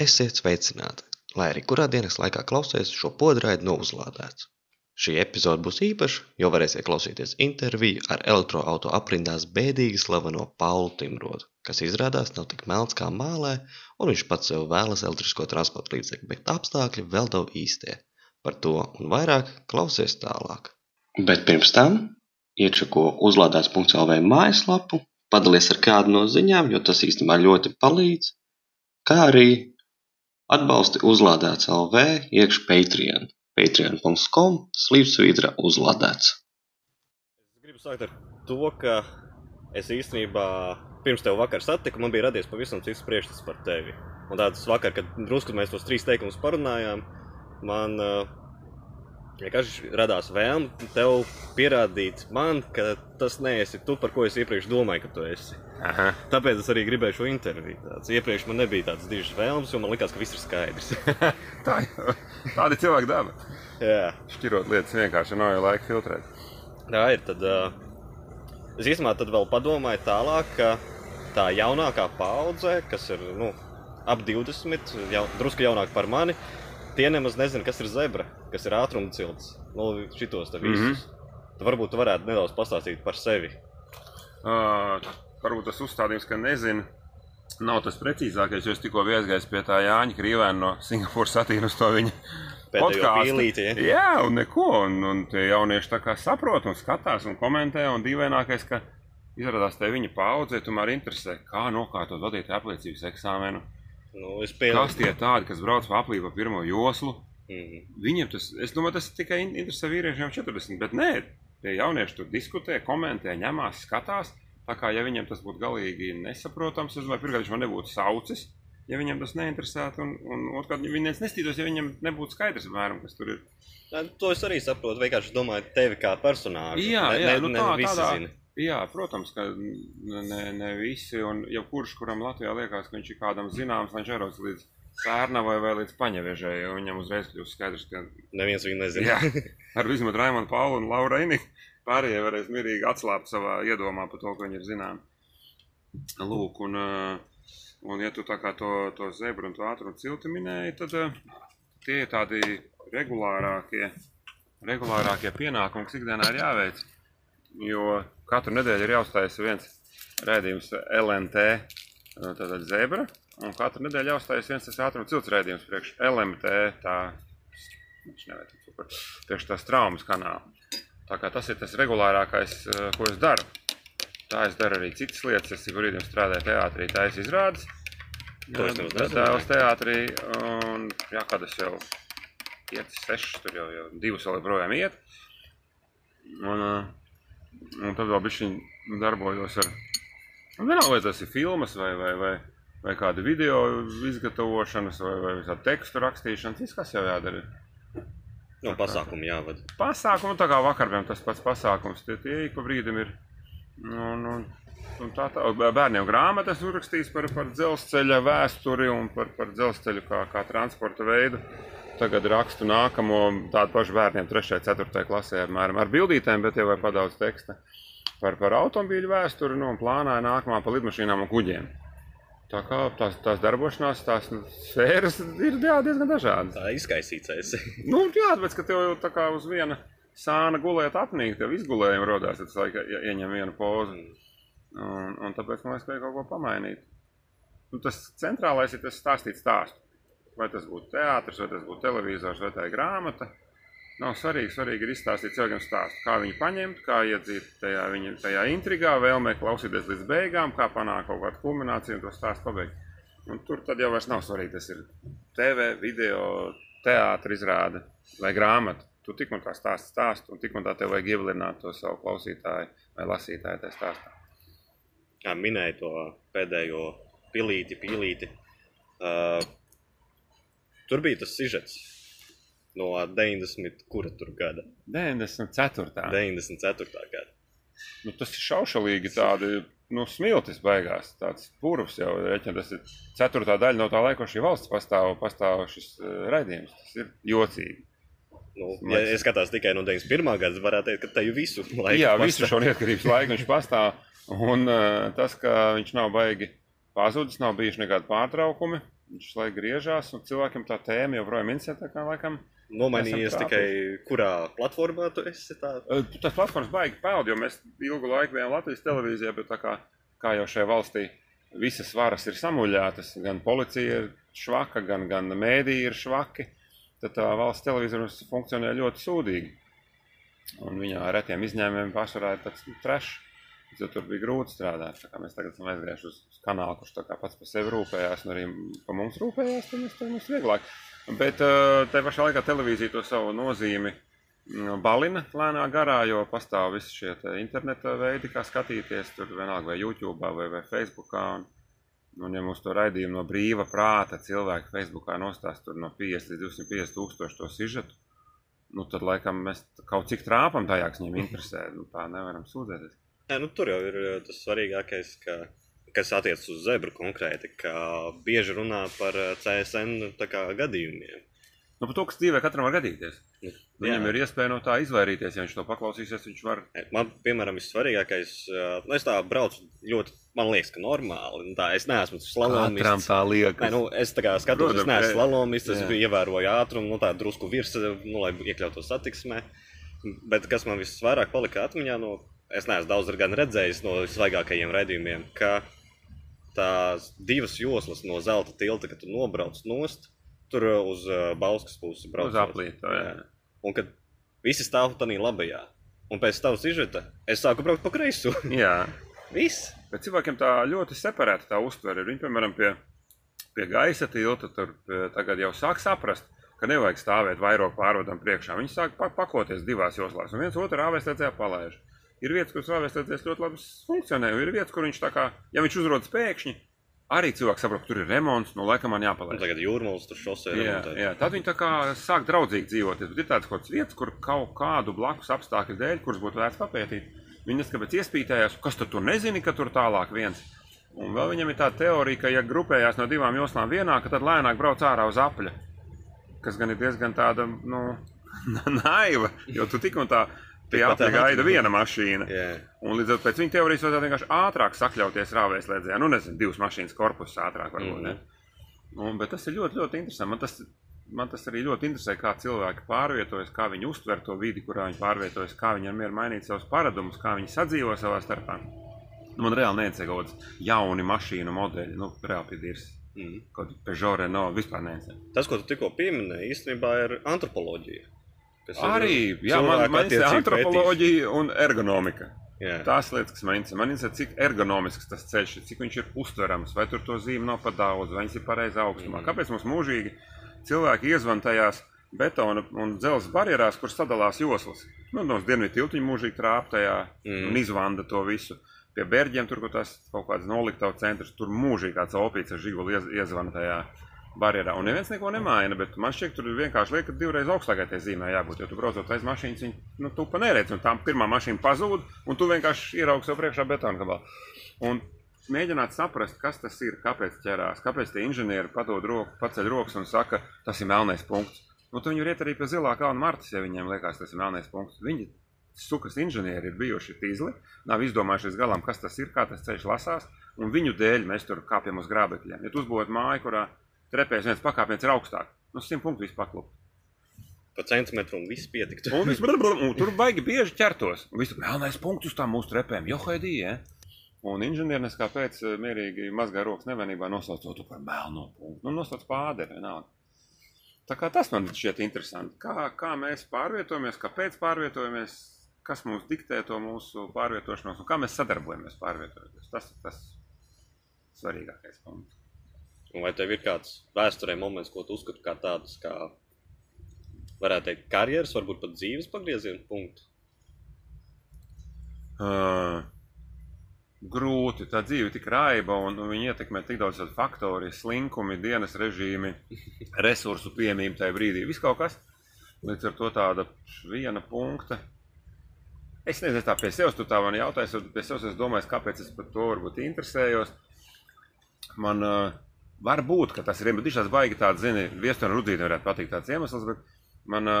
Esiet sveicināti, lai arī kurā dienas laikā klausies šo podraidi no uzlādēts. Šī epizode būs īpaša, jo varēsiet klausīties interviju ar elektroauto aprindās bēdīgi slaveno Paulu Timrodu, kas izrādās nav tik melns kā mālē, un viņš pats sev vēlas elektrisko transporta līdzekli, bet apstākļi vēl nav īstie. Par to un vairāk klausies tālāk. Bet pirms tam iečako uzlādēts.lv mājaslapu, padalies ar kādu no ziņām, jo tas īstenībā ļoti palīdz, kā arī atbalsti uzlādēts LV iekš Patreon. Patreon.com slīpsvītra uzlādēts. Es gribu sākt ar to, ka es īstenībā pirms tev vakar satiku, man bija radies pavisam cits priekšstats par tevi. Un tāds vakar, kad drusku mēs tos trīs teikumus parunājām, man uh, vienkārši radās vēlme tev pierādīt man, ka tas neesi tu, par ko es iepriekš domāju, ka tu esi. Aha. Tāpēc es arī gribēju šo interviju. Tāds. Iepriekš man nebija tādas dižas vēlmes, jo man likās, ka viss ir skaidrs. Tā tāda ir cilvēka daba. Jā, Šķirot lietas vienkārši nav jau laika filtrēt. tā ir. Tad, uh, es īstenībā tad vēl padomāju tālāk, ka tā jaunākā paudze, kas ir nu, ap 20, jau, drusku jaunāka par mani, tie nemaz nezina, kas ir zebra, kas ir ātruma cilts. Nu, šitos te visus. Mm -hmm. Tad varbūt tu varētu nedaudz pastāstīt par sevi. Uh, varbūt tas uzstādījums, ka nezinu, nav tas precīzākais, jo es tikko biju aizgājis pie tā Jāņa Krīvēna no Singapūras satīna uz to viņa pīlīti, ja? Jā, un neko, un, un tie jaunieši tā kā saprot un skatās un komentē, un dīvainākais, ka izrādās te viņa paudzē tomēr interesē, kā nokārtot vadītāju apliecības eksāmenu. Nu, es Kas pieņemu. tie tādi, kas brauc pa aplību pa pirmo joslu? Mhm. Viņiem tas, es domāju, tas tikai in- interesē vīriešiem 40, bet nē, tie jaunieši tur diskutē, komentē, ņemās, skatās. Tā kā ja viņiem tas būtu galīgi nesaprotams, es domāju, pirmkārt, viņš man nebūtu saucis, ja viņiem tas neinteresētu, un, un otrkārt, viņi viens nestītos, ja viņiem nebūtu skaidrs, apmēram, kas tur ir. To es arī saprotu. Vienkārši domāju tevi kā personāžu. Jā, ne, jā, ne, nu ne tā, tādā- zina. Jā, protams, ka ne, ne visi, un jebkurš, kuram Latvijā liekas, ka viņš ir kādam zināms, viņš ierodas līdz Pērnavai vai līdz Paņevežai, un viņam uzreiz kļūst skaidrs, ka Neviens viņu nezina. Jā, ar vismaz Raimonu Paulu un Lauru Einiku. Pārējie varēs mierīgi atslābt savā iedomā par to, ko viņi ir zinām. Lūk, un, eh, un ja tu tā kā to, to zebru un to ātrumu cilti minēji, tad eh, tie ir tādi regulārākie, regulārākie pienākumi, kas ikdienā ir jāveic. Jo katru nedēļu ir jāuzstājas viens rēdījums LNT, eh, tātad zebra, un katru nedēļu jāuzstājas viens tas ātruma cilts rēdījums priekš LMT, tā nevajag super. Tieši tās traumas kanāla. Tā kā tas ir tas regulārākais, eh, ko es daru. Tā es daru arī citas lietas. Es brīdim strādāju teātrī, tā es izrādes. Es nezināju. Tēvs teātrī, un jā, kādas jau 5, 6, tur jau, jau divas vēl joprojām iet. Un, eh, un tad vēl bišķiņ darbojos ar, un vienalga, vai tas ir filmas vai, vai, vai, vai kāda video izgatavošanas vai, vai visādi tekstu rakstīšanas, viss kas jau jādara. No pasākumu jāvada. pasākumu, tā kā vakar bijām tas pats pasākums, tie, tie ik pa brīdim ir. Un, un, un tā, tā, bērniem grāmatas uzrakstījis par, par dzelzceļa vēsturi un par, par dzelzceļu kā, kā transporta veidu. Tagad rakstu nākamo tādu pašu bērniem, 3. un 4. klasē, apmēram ar bildītēm, bet jau ir padaudz teksta par, par automobīļu vēsturi nu, un plānāja nākamā par lidmašīnām un kuģiem. Tā kā tās, tās darbošanās, tās nu, sfēras ir jā, diezgan dažādas. Tā izkaisīts esi. Nu, jā, tāpēc, ka tev jau tā kā uz viena sāna gulēt apnīk, tev izgulējumi rodās, tad laika ie- ieņem vienu pozu. Un, un tāpēc man liekas, ka kaut ko pamainīt. Nu, tas centrālais ir tas stāstīt stāstu. Vai tas būtu teātris, vai tas būtu televizors, vai tā ir grāmata. Nav svarīgi, svarīgi ir izstāstīt cilvēkiem stāstu, kā viņu paņemt, kā iedzīt tajā, viņa, tajā intrigā, vēlmē klausīties līdz beigām, kā panākt kaut kādu kulmināciju un to stāstu pabeigt. Un tur tad jau vairs nav svarīgi, tas ir TV, video, teātris izrāde vai grāmata. Tu tik un tā stāsti stāstu, un tik un tā tev vajag ievilināt to savu klausītāju vai lasītāju tajā stāstā. Jā, minēju to pēdējo pilīti, pilīti. Uh, tur bija tas sižets no 90. kura tur gada? 94. 94. gada. Nu, tas ir šaušalīgi tādi, nu, smiltis beigās. Tāds purvs jau reķina, tas ir ceturtā daļa no tā laika, ko šī valsts pastāv, pastāv šis uh, raidījums. Tas ir jocīgi. Nu, ja es skatos tikai no 91. gada, varētu teikt, ka te jau visu laiku Jā, pastāv. visu šo neatkarības laiku viņš pastāv. Un uh, tas, ka viņš nav baigi pazudis, nav bijuši nekādi pārtraukumi. Viņš lai griežās, un cilvēkiem tā tēma joprojām interesē. Kā laikam Nomainījies tikai kurā platformā tu esi. Tā? Tas platformas baigi peld, jo mēs ilgu laiku bijām Latvijas televīzijā, bet kā, kā jau šajā valstī visas varas ir samuļātas, gan policija ir švaka, gan, gan mēdī ir švaki, tad tā valsts televīzija mums funkcionē ļoti sūdīgi. Un viņā ar retiem izņēmumiem pārsvarā ir tāds trešs. Tad tur bija grūti strādāt. Tā Mēs tagad esam aizgājuši uz kanālu, kurš tā pats par sevi rūpējās, un arī par mums rūpējās. Tad mums, tad mums vieglāk. Bet eh, tajā pašā laikā televīzija to savu nozīmi mm, balina lēnā garā, jo pastāv visi šie te interneta veidi, kā skatīties. Tur vienalga vai YouTube vai, vai Facebook. Un, un ja mums to raidījumu no brīva prāta cilvēki Facebookā nostās tur no 50 līdz 250 tūkstoši to sižetu, nu tad laikam mēs kaut cik trāpam tajā, kas viņiem interesē. Nu, tā nevaram sūdzēties. Nē, nu, tur jau ir tas svarīgākais, ka, kas attiecas uz zebru konkrēti, ka bieži runā par CSN tā kā gadījumiem. Nu, par to, kas dzīvē katram var gadīties. Nu, Viņam ir iespēja no tā izvairīties, ja viņš to paklausīsies, viņš var. Man, piemēram, vissvarīgākais, eh, nu, es tā braucu ļoti, man liekas, ka normāli. nu, Tā, es neesmu slalomists. tā liekas. Nē, nu, es tā kā skatos, es Protams, neesmu slalomists, es Jā. ievēroju ātrumu, nu, tā drusku virs, nu, lai iekļautos satiksmē. Bet kas man visvairāk palika atmiņā, no, es neesmu daudz gan redzējis no svaigākajiem raidījumiem, ka tās divas joslas no zelta tilta, kad tu nobrauc nost, tur uh, uz uh, Bauskas pusi brauc. Uz aplīto, jā. Un kad visi stāv tādā labajā, un pēc tavas izžeta es sāku braukt pa kreiso. Jā. Viss! Bet cilvēkiem tā ļoti separēta tā uztvere. Viņi, piemēram, pie, pie gaisa tilta tur tagad jau sāk saprast, ka nevajag stāvēt vairāk pārvadam priekšā. Viņi sāk pa- pakoties divās joslās, un viens otru āvēslēdzējā palaiž. Ir vietas, kur āvēslēdzējs ļoti labi funkcionē, un ir vietas, kur viņš tā kā, ja viņš uzrodas pēkšņi, arī cilvēks saprot, ka tur ir remonts, nu laikam man Un jāpalaiž. tagad jūrmālas tur šosē Jā, remontē. jā, tad viņi tā kā sāk draudzīgi dzīvot. Bet ir tādas kaut kādas vietas, kur kaut kādu blakus apstākļu dēļ, kuras būtu vērts papētīt. Viņi neskapēc iespītējās, kas tad tur nezina, ka tur tālāk viens. Un vēl viņam ir tā teorija, ka, ja grupējās no divām joslām vienā, ka tad lēnāk brauc ārā uz apļa. Kas gan ir diezgan tāda, nu, naiva, jo tu tik un tā apļa tā gaida viena mašīna. Jā. Un līdz ar to pēc viņa teorijas vajadzētu vienkārši ātrāk sakļauties rāvēslēdzējā. Nu, nezinu, divas mašīnas korpusā ātrāk varbūt. Mm Mhm. -hmm. Un, bet tas ir ļoti, ļoti interesanti. Man tas, man tas arī ļoti interesē, kā cilvēki pārvietojas, kā viņi uztver to vidi, kurā viņi pārvietojas, kā viņiem ir mainīt savus paradumus, kā viņi sadzīvo savā starpā. Nu, man reāli neinteresē kaut kāds jauni mašīnu modeļi, nu, reāli piedīrs. Mm. Kaut kāda Peugeot, Renault, vispār neinteresē. Tas, ko tu tikko pieminēji, īstenībā ir antropoloģija. Ir Arī, jā, man, man attiecību antropoloģija un ergonomika. Jā. Tās lietas, kas man interesē, man interesē, cik ergonomisks tas ceļš ir, cik viņš ir uztverams, vai tur to zīme nav par daudz, vai viņš ir pareizā augstumā. Mhm. Kāpēc mums mūžīgi cilvēki iezvan tajās betona un dzelzceļa barjerās, kur sadalās joslas? Nu, no dienvidu tiltiņa mūžīgi trāp tajā Mhm. un izvanda to visu. Pie bērģiem tur, kur tas kaut kāds noliktavu centrs, tur mūžīgi kāds opīts ar žiguli iez, iezvana tajā barjerā. Un neviens neko nemaina, bet man šķiet, tur vienkārši lieka divreiz augstākai tai zīmē jābūt. Jo tu braucot aiz mašīnas, viņi nu, tu pa neredz, un tā pirmā mašīna pazūd, un tu vienkārši ieraugi sev priekšā betona gabalu. Un mēģināt saprast, kas tas ir, kāpēc ķerās, kāpēc tie inženieri padod roku, paceļ rokas un saka, tas ir melnais punkts. Nu, tu viņi iet arī pie zilā kalna martas, ja viņiem liekas, tas ir melnais punkts. Viņi sukas inženieri ir bijuši tīzli, nav izdomājuši līdz galam, kas tas ir, kā tas ceļš lasās, un viņu dēļ mēs tur kāpjam uz grābekļiem. Ja tu uzbūvētu māju, kurā trepēs viens pakāpiens ir augstāk, nu simt punktu vispār paklupt. Pa centimetru un viss pietiktu. Un, viss, un tur baigi bieži ķertos. Un viss melnais punkts uz tām mūsu trepēm, jo haidī, ja? Un inženieris kāpēc mierīgi mazgā rokas nevienībā nosauc to par melno punktu. Nu, nosauc pāderi, vienalga. Tā kā tas man šķiet interesanti. Kā, kā mēs pārvietojamies, kāpēc pārvietojamies, kas mums diktē to mūsu pārvietošanos un kā mēs sadarbojamies pārvietojoties. Tas ir tas svarīgākais punkts. Un vai tev ir kāds vēsturē moments, ko tu uzskati kā tādus, kā varētu teikt, karjeras, varbūt pat dzīves pagrieziena punktu? Uh, grūti. Tā dzīve ir tik raiba, un, viņa ietekmē tik daudz faktoru, slinkumi, dienas režīmi, resursu piemība tajā brīdī. Viss kaut kas. Līdz ar to tāda viena punkta. Es nezinu, tā pie sevis tu tā man jautājas, un pie sevis es domāju, kāpēc es par to varbūt interesējos. Man uh, var būt, ka tas ir, viņš tāds baigi tāds, zini, viestura rudzīte varētu patikt tāds iemesls, bet Mana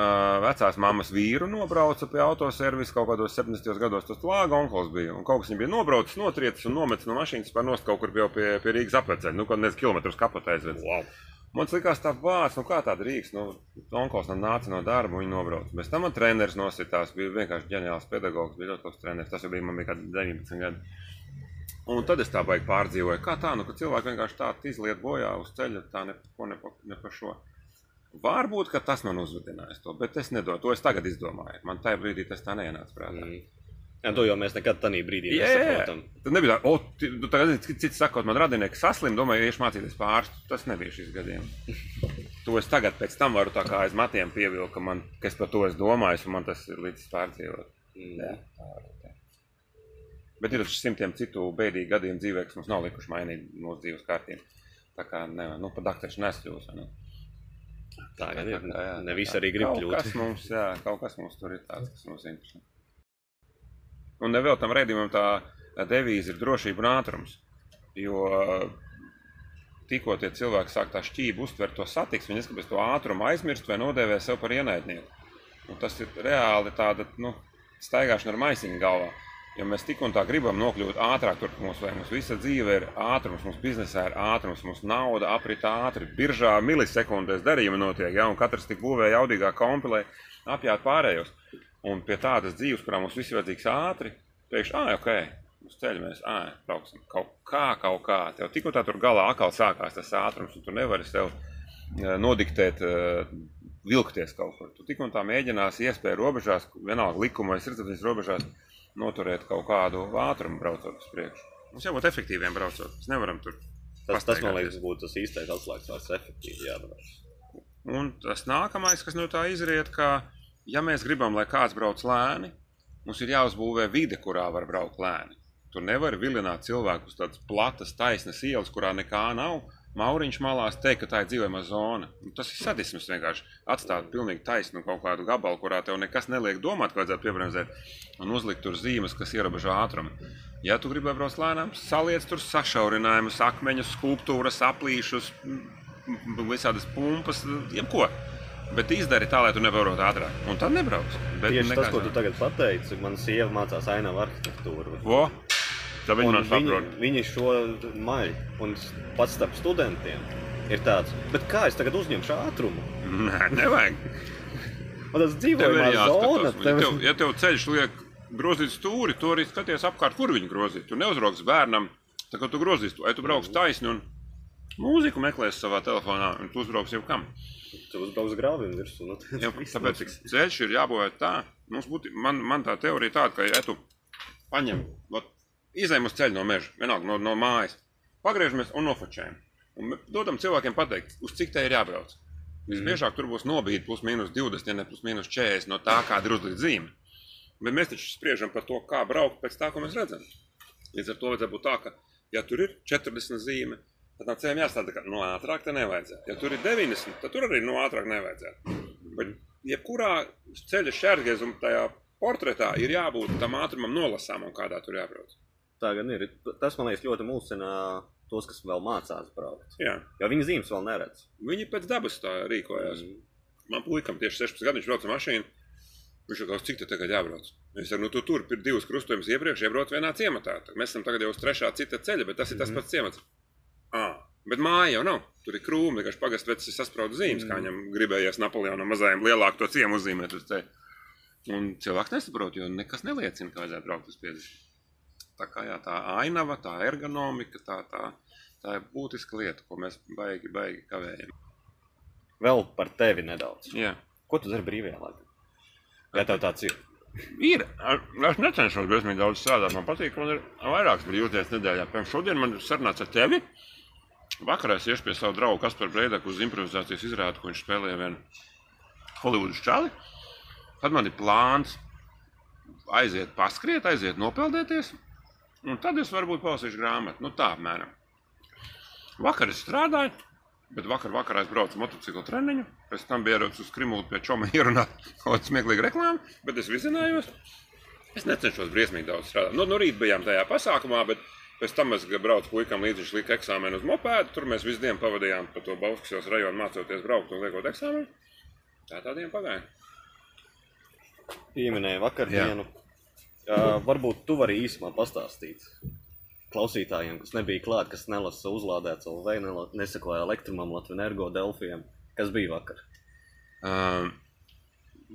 vecās mammas vīru nobrauca pie autoservisa kaut kādos 70. gados. Tas lāga onkulis bija. Un kaut kas viņam bija nobraucis, notriecis un nometis no mašīnas par nost kaut kur jau pie, pie Rīgas apveceļa. Nu, kaut nezinu, kilometrus kapotē aizvedis. Wow. Man liekas, tā vārds, nu kā tāda rīks, nu, onkulis man nāca no darba, viņa nobrauca. Bez tam man treneris nositās, bija vienkārši ģeniāls pedagogs, bija ļoti labs treneris. Tas jau bija man bija kādi 19 gadi. Un tad es tā baigi pārdzīvoju, kā tā, nu, ka cilvēki vienkārši tā izliet bojā uz ceļa, tā neko ne, ne par šo. Varbūt, ka tas man uzvedinājis to, bet es nedomāju, to es tagad izdomāju. Man tajā brīdī tas tā neienāca prātā. Mm. Jā, to jau mēs nekad tādā brīdī Jā, jā, jā. nesaprotam. Tad nebija tā, o, nu, tagad cits sakot, man radinieki saslim, domāju, iešu mācīties pārstu. Tas nebija šis gadījums. To es tagad pēc tam varu tā kā aiz matiem pievilkt, ka, man, ka es par to es domāju, un man tas ir līdz pārdzīvot. Mm. Jā. Bet ir taču simtiem citu bēdīgu gadījumu dzīvē, kas mums nav likuši mainīt mūsu dzīves kārtību. Tā kā, ne, nu, pa dakteru neskļūs. Ne? Tā ir. Jā, Ne tā visi arī grib kļūt. Kas mums, jā, kaut kas mums tur ir tāds, kas mums interesē. Un vēl tam redzējumam tā devīze ir drošība un ātrums. Jo tikko tie cilvēki sāk tā šķību uztvert to satiksmi, viņi neskatoties to ātrumu aizmirst vai nodēvē sev par ienaidnieku. Un tas ir reāli tāda nu, staigāšana ar maisiņu galvā. Jo mēs tik un tā gribam nokļūt ātrāk, tur mums, mums visa dzīve ir ātrums, mūsu biznesā ir ātrums, mūsu nauda aprit ātri, biržā milisekundēs darījumi notiek, ja, un katrs tik būvē jaudīgā kompilē apjāt pārējos. Un pie tādas dzīves, kurā mums viss ir vajadzīgs ātri, pēkšņi, ah, ok, uz ceļa mēs, ah, brauksim kaut kā, kaut kā. Tev tikko tā tur galā atkal sākās tas ātrums, un tu nevari sev eh, nodiktēt, eh, vilkties kaut kur. Tu tik un tā mēģinās iespēju robežās, vienalga likuma vai sirdsapziņas robežās, noturēt kaut kādu ātrumu braucot uz priekšu. Mums jābūt efektīviem braucot. Mēs nevaram tur. Tas, tas man liekas, būtu tas īstais atslēgas vārds - efektīvi. jābrauc. Un tas nākamais, kas no tā izriet, ka, ja mēs gribam, lai kāds brauc lēni, mums ir jāuzbūvē vide, kurā var braukt lēni. Tur nevar vilināt cilvēku uz tādas platas, taisnas ielas, kurā nekā nav. Mauriņš malās teikt, ka tā ir dzīvojama zona. Nu, tas ir sadisms vienkārši. Atstāt pilnīgi taisnu kaut kādu gabalu, kurā tev nekas neliek domāt, ka vajadzētu piebremzēt un uzlikt tur zīmes, kas ierobežo ātrumu. Ja tu gribi braukt lēnām, saliec tur sašaurinājumus, akmeņus, skulptūras, aplīšus, visādas pumpas, jebko. Bet izdari tā, lai tu nebrauc ātrāk. Un tad nebrauc. Bet Tieši tas, ko tu tagad pateici, man sieva mācās ainavu arhitektūru. Vo, viņi Un viņi, viņi šo maļu un pats starp studentiem ir tāds, bet kā es tagad uzņemšu ātrumu? Nē, nevajag. Un tas dzīvojamā zona. Ja tev tev, ja tev ceļš liek grozīt stūri, tu arī skaties apkārt, kur viņi grozīt. Tu neuzraugs bērnam, tā kā tu grozīs to. Ja tu brauks taisni un mūziku meklēsi savā telefonā, un tu uzbrauks jau kam. tu uzbrauks grāvim virsū. Nu, tas Jā, viss tāpēc ceļš ir jābūvē tā. Mums būtu, man, man tā teorija tāda, ka, ja tu paņem, vat, izējam uz ceļa no meža, vienalga no, no mājas, pagriežamies un nofočējam. Un dodam cilvēkiem pateikt, uz cik te ir jābrauc. Visbiežāk tur būs nobīde plus mīnus 20, ja ne plus mīnus 40 no tā, kāda ir uzlikta zīme. Bet mēs taču spriežam par to, kā braukt pēc tā, ko mēs redzam. Līdz ar to vajadzētu būt tā, ka, ja tur ir 40 zīme, tad tam ceļam jāstāda, ka no ātrāk te nevajadzētu. Ja tur ir 90, tad tur arī no ātrāk nevajadzētu. Bet jebkurā ceļa šķērgriezuma tajā portretā ir jābūt tam ātrumam nolasāmam, kādā tur jābrauc. Tā gan ir. Tas man liekas ļoti mulsina tos, kas vēl mācās braukt. Jā. Jo viņi zīmes vēl neredz. Viņi pēc dabas tā rīkojās. Mm. Man puikam tieši 16 gadu viņš brauca mašīnu. Viņš jau kaut cik te tagad jābrauc. Es saku, nu tu tur ir divas krustojumus iepriekš, iebrauc vienā ciematā. Tā Mēs esam tagad jau uz trešā cita ceļa, bet tas ir tas Mhm. pats ciemats. À, bet māja jau nav. Tur ir krūmi, vienkārši pagastu vecs ir saspraudu zīmes, kā Mhm. viņam gribējies Napoleonam mazajam lielāku to ciemu uzzīmēt uz ceļa. Un cilvēks nesaprot, jo nekas neliecina, ka vajadzētu braukt uz 50. Tā kā jā, tā ainava, tā ergonomika, tā, tā, tā ir būtiska lieta, ko mēs baigi, baigi kavējam. Vēl par tevi nedaudz. Jā. Ko tu dari brīvajā laikā? Vai tev tāds ir? Ir. Es necenšos bezmīgi daudz strādāt. Man patīk, man ir vairākas brīvdienas nedēļā. Piemēram, šodien man ir sarunāts ar tevi. Vakarā es iešu pie savu draugu Kasparu Breidaku uz improvizācijas izrādi, ko viņš spēlēja vienu Holivudas čali. Tad man ir plāns aiziet, paskriet, aiziet, nopeldēties. Un tad es varbūt palasīšu grāmatu. Nu, tā apmēram. Vakar es strādāju, bet vakar, vakarā es braucu motociklu treniņu. Pēc tam biju ierocis uz Krimulu pie čoma ierunāt kaut kādu smieklīgu reklāmu, bet es vizinājos. Es necenšos briesmīgi daudz strādāt. Nu, no rīta bijām tajā pasākumā, bet pēc tam es braucu puikam līdzi, viņš lika eksāmenu uz mopēdu. Tur mēs visu dienu pavadījām pa to Bauskasils rajonu mācoties braukt un liekot eksāmenu. Tā tādiem pagāja. Pieminēja vakardienu. Uh, varbūt tu vari īsumā pastāstīt klausītājiem, kas nebija klāt, kas nelasa uzlādēts LV, nesekoja elektrumam, Latvijas energo, Delfijam. Kas bija vakar? Um,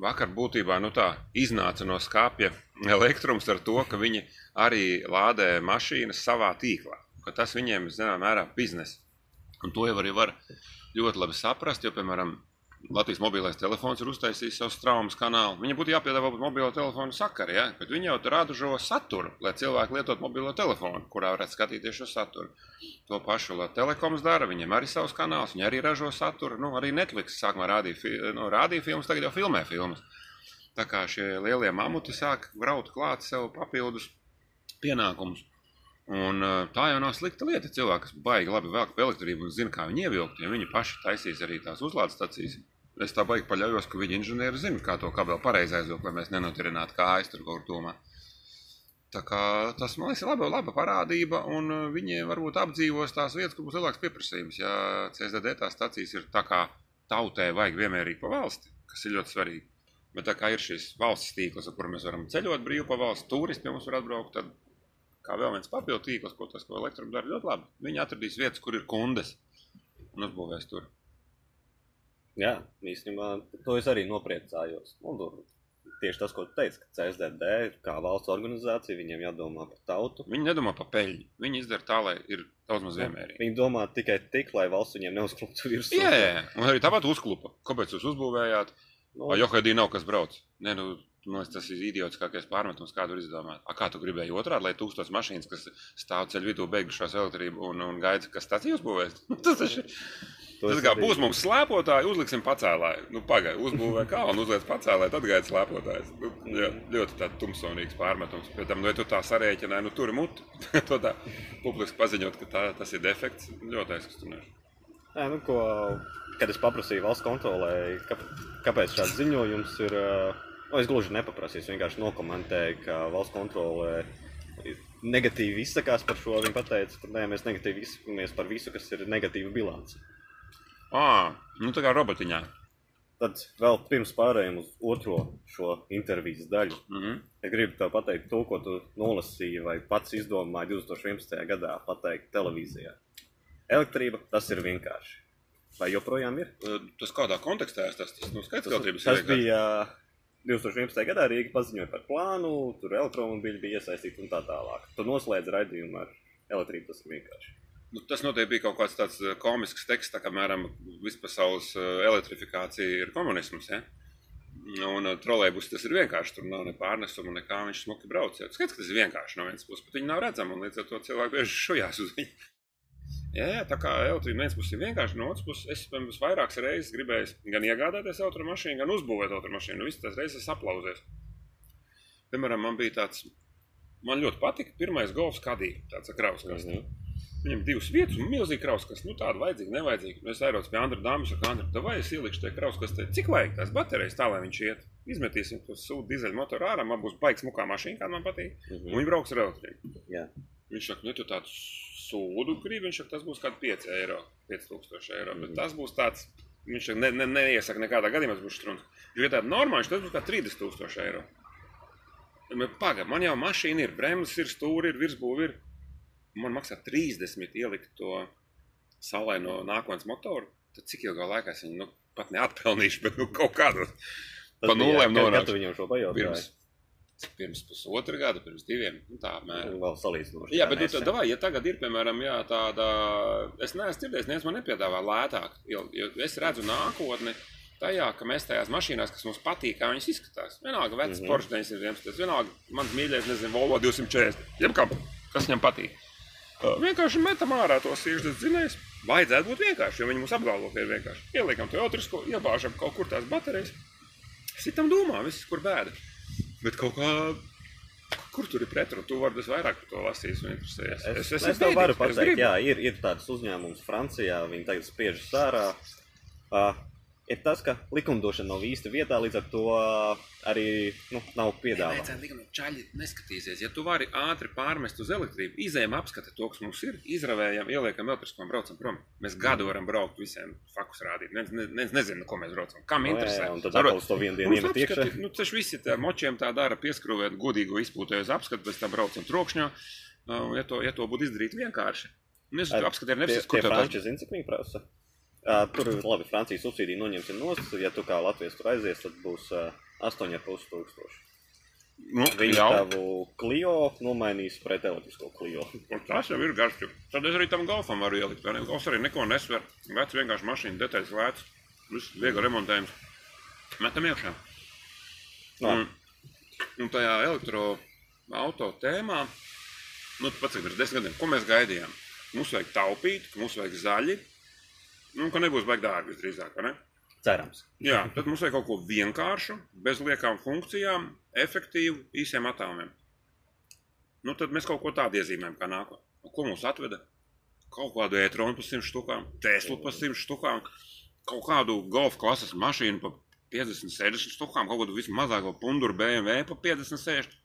vakar būtībā nu tā, iznāca no skāpja elektrums ar to, ka viņi arī lādē mašīnas savā tīklā. Tas viņiem ir zināmā mērā biznesa. Un to jau arī var ļoti labi saprast, jo, piemēram, Latvijas mobilais telefons ir uztaisījis savu straumas kanālu. Viņam būtu jāpiedāvā mobilo telefonu sakari, ja? bet viņi jau rāda šo saturu, lai cilvēki lietotu mobilo telefonu, kurā varētu skatīties šo saturu. To pašu telekoms dara, viņiem arī savs kanāls, viņi arī ražo saturu. Nu, arī Netflix sākumā rādīja, fi, nu, rādīja filmas, tagad jau filmē filmas. Tā kā šie lielie mamuti sāk graut klāt sev papildus pienākumus. Un, uh, tā jau nav slikta lieta. Cilvēki, kas baigi labi velk pa elektrību un zina, kā viņi ievilkt, ja viņi paši taisīs arī tās uzlādes stacijas. Es tā baigi paļaujos, ka viņi inženieri zina, kā to kabeli pareizi aizvilkt, lai mēs nenotirinātu kājas tur kaut kur tomā. Tā kā tas, man liekas, ir laba, laba parādība, un uh, viņi varbūt apdzīvos tās vietas, kur būs lielāks pieprasījums. Ja CSDD tās stacijas ir tā kā tautē vajag vienmērīgi pa valsti, kas ir ļoti svarīgi. Bet tā kā ir šis valsts tīkls, ar kuru mēs varam ceļot brīvi pa valsts, turisti pie mums var atbraukt, tad kā vēl viens papildu tīkls, ko tas, ko elektrums dara ļoti labi. Viņi atradīs vietas, kur ir kundes un uzbūvēs tur. Jā, īstenībā to es arī nopriecājos. Un tur tieši tas, ko tu teici, ka CSDD kā valsts organizācija, viņiem jādomā par tautu. Viņi nedomā par peļņu. Viņi izdara tā, lai ir daudz maz vienmērīgi. Viņi domā tikai tik, lai valsts viņiem neuzkluptu virsū. Jā, jā, jā. un arī tāpat uzklupa. Kāpēc jūs uzbūvējāt? Nu, No. Johedī nav kas brauc. Nē, nu, man liekas, tas ir idiotiskākais pārmetums, kādu var izdomāt. A, kā tu gribēji otrādi, lai tūkstoš mašīnas, kas stāv ceļu vidū, beigušās elektrību un, un gaida, kas stācija uzbūvēs? tas taču ir. Tas kā arī- būs mums slēpotāji, uzliksim pacēlāju. Nu, pagaidi, uzbūvē kalnu, uzliek pacēlāju, tad gaida slēpotājs. Nu, jā, ļoti tāds tumsonīgs pārmetums. Pēc tam, vai tu tā sarēķināji, nu, tur muti. to tā publiski paziņot, ka tā, tas ir defekts, ļoti aizkustinoši. Nē, nu, ko, kad es paprasīju valsts kontrolē, kāp, kāpēc šāds ziņojums ir. Nu, es gluži nepaprasīju, es vienkārši nokomentēju, ka valsts kontrolē negatīvi izsakās par šo. Viņi teica, ka nē, mēs negatīvi izsakamies par visu, kas ir negatīva bilance. Ā, nu tā kā robotiņā. Tad vēl pirms pārējiem uz otro šo intervijas daļu. Mhm. Es gribu tev pateikt to, ko tu nolasīji vai pats izdomāji 2011. gadā pateikt televīzijā. Elektrība tas ir vienkārši. Vai joprojām ir? Tas kādā kontekstā tas, tas nu, skaits Tas, tas vienkārši. bija 2011. gadā Rīga paziņoja par plānu, tur elektromobīļi bija iesaistīti un tā tālāk. Tur noslēdz raidījumu ar elektrību. Tas ir vienkārši. Nu, tas noteikti bija kaut kāds tāds ā, komisks teksts, tā kā mēram vispasaules ā, elektrifikācija ir komunisms. Ja? Un ā, trolejbus tas ir vienkārši. Tur nav ne pārnesuma, nekā viņš smuki brauc. Ja? Skaidrs, ka tas ir vienkārši no vienas puses, bet viņi nav redzami līdz ar to cilvēki bieži šujās uz viņu. Jā, jā, tā kā elektrība no vienas puses ir vienkārši, no otras puses es pirms vairākas reizes gribēju gan iegādāties automašīnu, gan uzbūvēt automašīnu. Nu, visas tās reizes aplausies. Piemēram, man bija tāds, man ļoti patika pirmais golfs kadī, tāds kraus, kas Mhm. Viņam divas vietas, un milzīgi kraus, kas nu, tāda vajadzīga, nevajadzīga. Es aizbraucu pie Andra Dāmas, un Andra, vai es ielikšu tajā kraus, kas te cik vajag tās baterijas, tā lai viņš iet. Izmetīsim to sūdu dīzeļu motoru ārā, man būs baigs mukā mašīna, kā man patīk. Un viņi brauks ar elektrību. Jā. Viņš saka, nu, tu tādu sūdu gribi, viņš saka, tas būs kaut kādi 5 eiro, 5000 eiro. Bet tas būs tāds, viņš saka, ne, ne, neiesaka nekādā gadījumā, tas būs strūns. Ja ir tāda normāla, viņš tas būs kā 30 tūkstoši eiro. Pagaid, man jau mašīna ir, bremzes ir, stūri ir, virsbūvi ir. Man maksā 30 ielikt to salaino nākotnes motoru. Tad cik ilgā laikā es viņu nu, pat neatpelnīšu, bet nu, kaut kādu Pa nulēm nonāks. kad tu viņam šo pajautāju. pirms, pusotra gada, pirms diviem. Nu, tā apmēram. Vēl salīdzinoši. Jā, bet nu, nesen. tad, vai, ja tagad ir, piemēram, jā, tāda, es neesmu dzirdējis, neviens man nepiedāvā lētāk, jo, jo es redzu nākotni tajā, ka mēs tajās mašīnās, kas mums patīk, kā viņas izskatās. Vienalga, vecs mm. -hmm. Porsche 911, vienalga, mans mīļākais, nezinu, Volvo 240, jebkam, kas viņam patīk. Uh, vienkārši metam ārā tos sīkšķus dzinējus. Vajadzētu būt vienkārši, jo viņi mums apgalvo, ka ir vienkārši. Ieliekam to autrisko, iebāžam kaut kur tās baterijas. Sitam domā, viss, kur bēda. Bet kaut kā, kur tur ir pretrunā, tu vari vairāk par to lasīt un interesēties. Es, es, es tev bēdīgs, varu es pateikt, jā, ir, ir tāds uzņēmums Francijā, viņi tagad spiežas ārā. Uh, ir tas, ka likumdošana nav īsti vietā, līdz ar to arī nu, nav piedāvāta. Čaļi neskatīsies. Ja tu vari ātri pārmest uz elektrību, izējām apskati to, kas mums ir, izravējam, ieliekam elektrisko un braucam prom. Mēs gadu varam braukt visiem fakus rādīt. Neviens ne, ne, nezina, ko mēs braucam. Kam Nu, interesē? jā, un tad atkal uz to vienu dienu iemet iekšā. Nu, tas visi tā močiem tā dara, pieskrūvēt godīgu izpūtēju uz apskatu, pēc tam braucam trokšņā. Uh, Ja to, ja to būtu izdarīt vienkārši. Nezinu, apskatīt, nevis, kur tā franči zina, cik viņi prasa. Uh, tur labi, Francijas subsīdija noņemta nost. Ja tu kā Latvijas tur aizies, tad būs uh, 8,5 tūkstoši. Nu, Viņi jau. tavu Clio nomainīs pret elektrisko. Un Tas jau ir garš. Tad es arī tam golfam varu ielikt. ne? Golfs arī neko nesver. Vecs vienkārši mašīna, detaļas lēts. Viss viegli remontējums. Metam iekšā. No. Un, un tajā elektroautorāta tēmā, nu, pats pirms desmit gadiem, ko mēs gaidījām? Mums vajag taupīt, mums vajag zaļi. Nu, ka nebūs baigta dārgi visdrīzāk, vai ne? Cerams. Jā, tad mums vajag kaut ko vienkāršu, bez liekām funkcijām, efektīvu, īsiem attālumiem. Nu, tad mēs kaut ko tādu iezīmējam, kā nākotnē. Nu, Ko mums atveda? Kaut kādu e-tronu par 100 štukām, Teslu par 100 štukām, kaut kādu golfa klases mašīnu par 50, 60 štukām, kaut kādu vismazāko punduru BMW par 50, 60.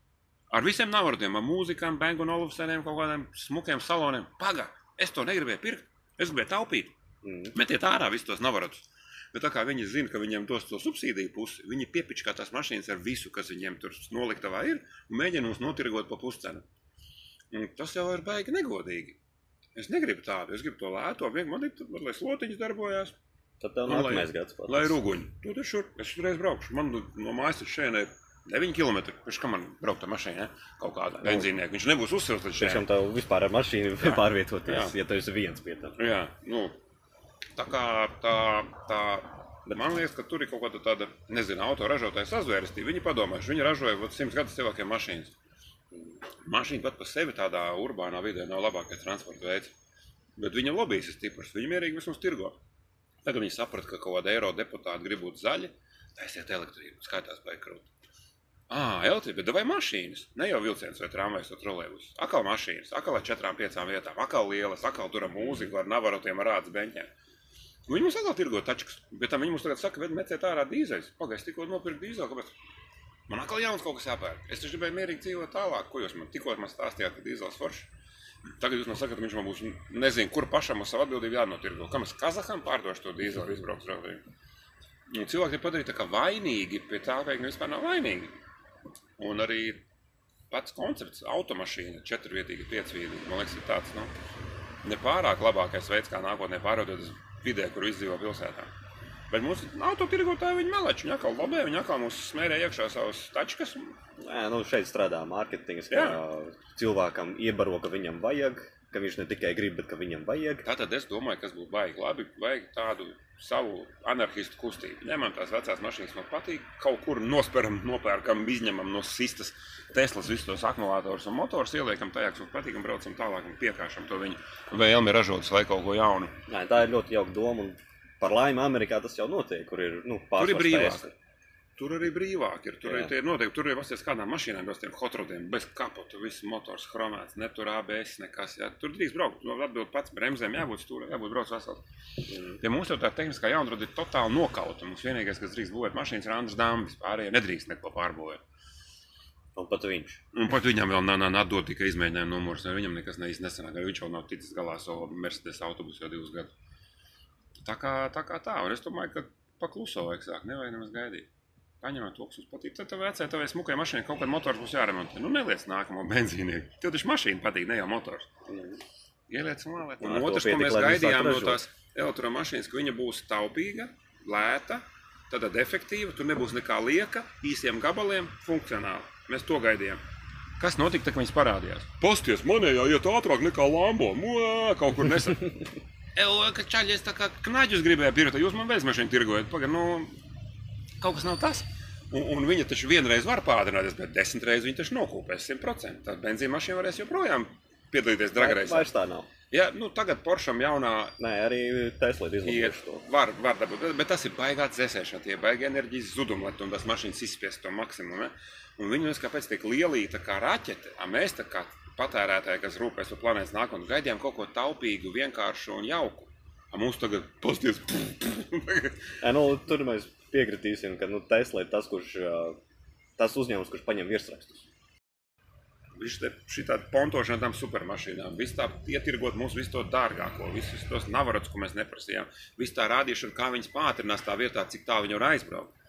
Ar visiem navarotiem, ar mūzikām, Banku un Olufseniem, kaut kādiem smukiem saloniem. Paga, es to negribēju pirkt, es gribēju taupīt. Mm. Metiet ārā visus tos navarotus. Bet tā kā viņi zina, ka viņiem dos to subsīdiju pusi, viņi piepičkā tās mašīnas ar visu, kas viņiem tur noliktavā ir, un mēģina mums notirgot pa puscenu. Un tas jau ir baigi negodīgi. Es negribu tādu, es gribu to lēto, vienkārši man ir, tur, lai slotiņas darbojās, Tad tev nākamais gads pat. lai ir uguņi. Tu tur šur, es tur reiz braukšu. Man no mājas uz šeit ir 9 km. Pēc kā man braukt ar mašīnu, ne? kaut kādā benzīniekā. Viņš nebūs uzsils līdz šeit. tev vispār ar mašīnu Jā. pārvietoties, Jā. ja tu esi viens pie tā. Jā, nu, tā kā tā, tā man liekas, ka tur ir kaut kāda tāda, nezinu, autoražotāja sazvērestība. Viņi padomājuši, viņi ražoja vat, simts gadus cilvēkiem mašīnas. Mašīna pat par sevi tādā urbānā vidē nav labākais transporta veids. Bet viņa lobbyis ir stiprs, viņi mierīgi vismaz tirgo. Tagad viņi saprata, ka kaut kāda eiro deputāta grib būt zaļi, taisiet elektrību, skaitās baikrūt. Ah, elektrība, bet vai mašīnas? Ne jau vilciens vai tramvajs vai trolēļus. Akal mašīnas, akal ar četrām, piecām vietām, akal lielas, akal tur ar mūziku, ar navarotiem, ar rādes beņķiem. Nu, Viņi mums atkal tirgo tačkas, bet viņi mums tagad saka, bet meciet ārā dīzeļus. Pagaidzi, tikko nopirkt dīzeļu, kāpēc? Man atkal jauns kaut kas jāpērk. Es taču gribēju mierīgi dzīvot tālāk, ko jūs man tikko man stāstījāt, ka dīzeļs foršs. Tagad jūs man sakat, ka viņš man būs, nezinu, kur pašam uz savu atbildību jānotirgo. Kam es Kazaham pārdošu to dīzeļu izbraukt raudību? Un cilvēki ir padarīti tā kā vainīgi pie tā, ka viņi vispār nav vainīgi. Un arī pats koncepts, automašīna, četrvietīga, piecvietīga, man liekas, ir tāds nu, nepārāk labākais veids, kā nākotnē pārvietoties vidē, kur viss dzīvo pilsētā. Bet mūsu autotirgotāji viņi meleči, viņi atkal labē, viņi atkal mums smērē iekšā savas tačkas. Nē, nu šeit strādā mārketings, ka cilvēkam iebaro, ka viņam vajag, ka viņš ne tikai grib, bet ka viņam vajag. Tātad es domāju, kas būtu baigi labi, vajag tādu savu anarchistu kustību. Ņemam tās vecās mašīnas, man patīk, kaut kur nosperam, nopērkam, izņemam no sistas Teslas visus tos akumulātorus un motors, ieliekam tajā, kas mums patīk, un braucam tālāk un piekāšam to viņu vēlmi ražot, lai kaut ko jaunu. Nē, tā ir ļoti jauka doma. Un par laimi Amerikā tas jau notiek, kur ir nu, Tur ir brīvāk. Tur arī brīvāk ir. Tur ir noteikti, tur ir pasties kādām mašīnām, bez tiem hotrodiem, bez kapotu, viss motors chromēts, ne tur ABS nekas. Jā. Tur drīz braukt, nu, atbild pats bremzēm, jābūt stūrē, jābūt brauc vesels. Ja mums jau tā tehniskā jaunrada ir totāli nokauta, mums vienīgais, kas drīkst būvēt mašīnas, ir Andris Dāmas, pārējie nedrīkst neko pārbūvēt. Un pat viņš. Un pat viņam vēl nav, atdot tikai izmēģinājuma numurs, viņam nekas neīsti nesanāk, arī viņš jau nav ticis galā ar savu Mercedes autobusu jau divus gadus. Tā kā tā, kā tā. un es domāju, ka pakluso vajag sākt, nevajag nemaz gaidīt. Paņemot to, kas jums patīk, tad tev vecai, tavai smukai mašīnai kaut kāda motors būs jāremontē. Nu, neliec nākamo benzīnieku. Tev taču mašīna patīk, ne jau motors. Mm. Ieliec malā. Un otrs, ko mēs gaidījām no tās elektromašīnas, ka viņa būs taupīga, lēta, tad efektīva, tur nebūs nekā lieka, īsiem gabaliem, funkcionāli. Mēs to gaidījām. Kas notika, kad viņas parādījās? Pasties, manējā iet ātrāk nekā Lambo. Mua, kaut kur nesen. Evo, ka čaļi, es tā kā knaģus gribēju pirkt, jūs man bezmašīnu tirgojat. Pagaid, nu, kaut kas nav tas. Un, un viņa taču vienreiz var pārdrināties, bet desmit reizes viņa taču nokūpēs 100%. Tad benzīna mašīna varēs joprojām piedalīties dragreizē. Vairs tā nav. Ja, nu, tagad Poršam jaunā Nē, arī Tesla ir izlaiduši to. var, var dabūt, bet, tas ir baigā dzēsēšana, tie baigi enerģijas zudumi, lai tās mašīnas izspiest to maksimumu. Ne? Un viņi mums kāpēc tik lielīta kā raķete, a mēs tā kā patērētāji, kas rūpēs par planētas nākotni, gaidījām kaut ko taupīgu, vienkāršu un jauku. A mums tagad pozitīvs. Ē, nu, tur mēs piekritīsim, ka nu, Tesla ir tas, kurš, tas uzņēmums, kurš paņem virsrakstus. Šī tāda pontošana tam supermašīnām, visu tā ietirgot mums visu to dārgāko, visus tos navarots, ko mēs neprasījām, visu tā rādīšana, kā viņas pātrinās tā vietā, cik tā viņi var aizbraukt.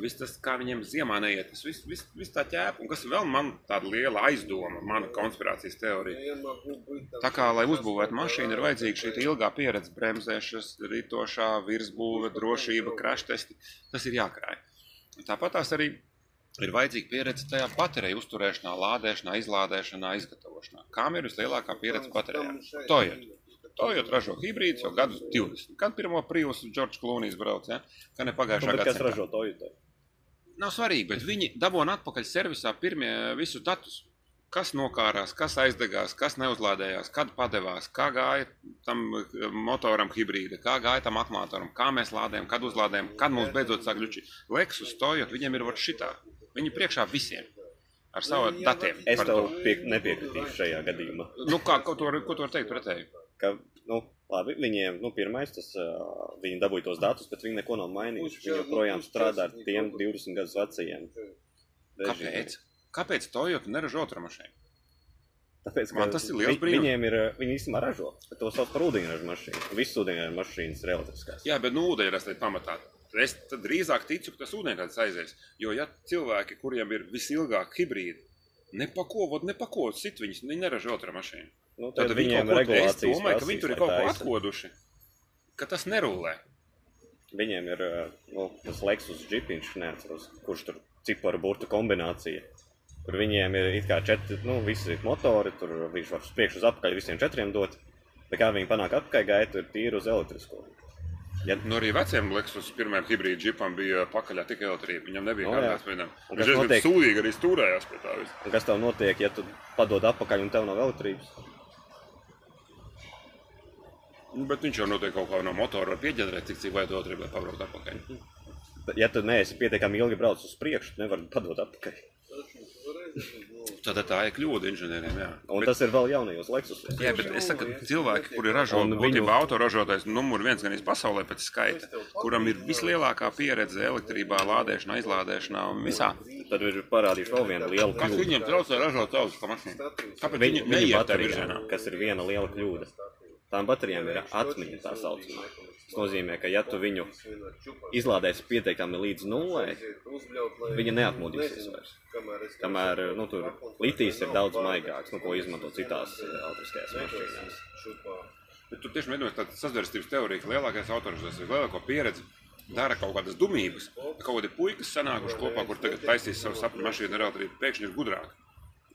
Viss tas, kā viņiem ziemā neiet, tas viss vis, vis tā ķēpa, un kas vēl man tāda liela aizdoma, mana konspirācijas teorija. Tā kā, lai uzbūvētu mašīnu, ir vajadzīga šī ilgā pieredze, bremzēšanas, ritošā, virsbūve, drošība, kraštesti. Tas ir jākrāj. Tāpat tās arī ir vajadzīga pieredze tajā bateriju uzturēšanā, lādēšanā, izlādēšanā, izgatavošanā. Kam ir vislielākā pieredze baterijā? Toyota. Toyota ražo hibrīdus jau gadus 20. Kad pirmo prīvus Džordžs Klūnijs brauca, ja? kad ne pagājušā Nu, bet kas ražo Toyota? Nav svarīgi, bet viņi dabūna atpakaļ servisā pirmie visus datus. Kas nokārās, kas aizdegās, kas neuzlādējās, kad padevās, kā gāja tam eh, motoram hibrīda, kā gāja tam akumulātoram, kā mēs lādējam, kad uzlādējam, kad mums beidzot sāk gluči. Lexus stojot, viņiem ir vot šitā. Viņi priekšā visiem ar saviem datiem. Es tev to. pie, nepiekritīšu šajā gadījumā. Nu, kā, ko tu vari vari teikt pretēji? Ka, nu, labi, viņiem, nu, pirmais, tas, uh, viņi dabūja tos datus, bet viņi neko nav mainījuši. Viņi joprojām strādā ar tiem 20 gadus vecajiem. režīmiem. Kāpēc? Kāpēc Toyota neražo automašīnu? Tāpēc, Man tas ir liels brīnums. Viņiem ir, viņi īstenībā ražo, bet to sauc par ūdeņraža mašīnu. Visas ūdeņraža mašīnas ir elektriskās. Jā, bet nu, ūdeņrads ir pamatā. Es tad drīzāk ticu, ka tas ūdeņrads aizies. Jo, ja cilvēki, kuriem ir visilgāk hibrīdi, nepako, vot nepako, sit viņus, viņi neražo automašīnu. Nu, Tad tad viņi viņiem ir ko, es regulācijas domāju, ka viņi tur ir kaut ko atkoduši, ka tas nerulē. Viņiem ir uh, nu, tas Lexus džipiņš, neatceros, kurš tur ciparu burtu kombinācija. Kur viņiem ir it kā četri, nu, visi motori, tur viņš var uz priekšu uz apakaļ visiem četriem dot. Bet kā viņi panāk apakaļ gaitu, ir tīri uz elektrisko. Ja, Nu, arī veciem Lexus pirmajam hibrīda džipam bija pakaļā tikai elektrība. Viņam nebija Nu, no, kādas vienam. Un Viņš kas diezgan notiek? sūdīgi arī stūrējās pie tā visa. un kas tev notiek, ja tu padod apakaļ un tev nav elektrības? Nu, bet viņš jau noteikti kaut kā no motora var pieģenerēt, cik cik vajag elektrību, lai pabrauktu atpakaļ. Ja tu neesi pietiekami ilgi braucis uz priekšu, tu nevari padot apakaļ. Tad tā ir kļūda inženieriem. Jā. Un Bet- tas ir vēl jaunajos Lexus. Jā, bet es saku, cilvēki, kuri ražo viņu- autoražotājs numur viens gan pasaulē pēc skaita, kuram ir vislielākā pieredze elektrībā, lādēšanā, izlādēšanā un visā. Tad ir parādījuši vēl vienu lielu Kas kļūdu. viņiem traucē ražot savus mašīnu? Kāpēc viņi Viņu, viņu neiet baterijām, virzienā? kas ir viena liela kļūda. Tām baterijām ir atmiņa tā saucamā. Tas nozīmē, ka ja tu viņu izlādēsi pietiekami līdz nulē, viņa neatmodīsies vairs. Kamēr nu, tur litijs ir daudz maigāks, nu, ko izmanto citās eh, elektriskajās mašīnās. Bet tu tieši mēģināji tādu sazvērstības teoriju, ka lielākais autoražotājs ir lielāko pieredzi. Dara kaut kādas dumības, kaut kādi puikas sanākuši kopā, kur tagad taisīs savu sapņu mašīnu ar elektrību. Pēkšņi ir gudrāki.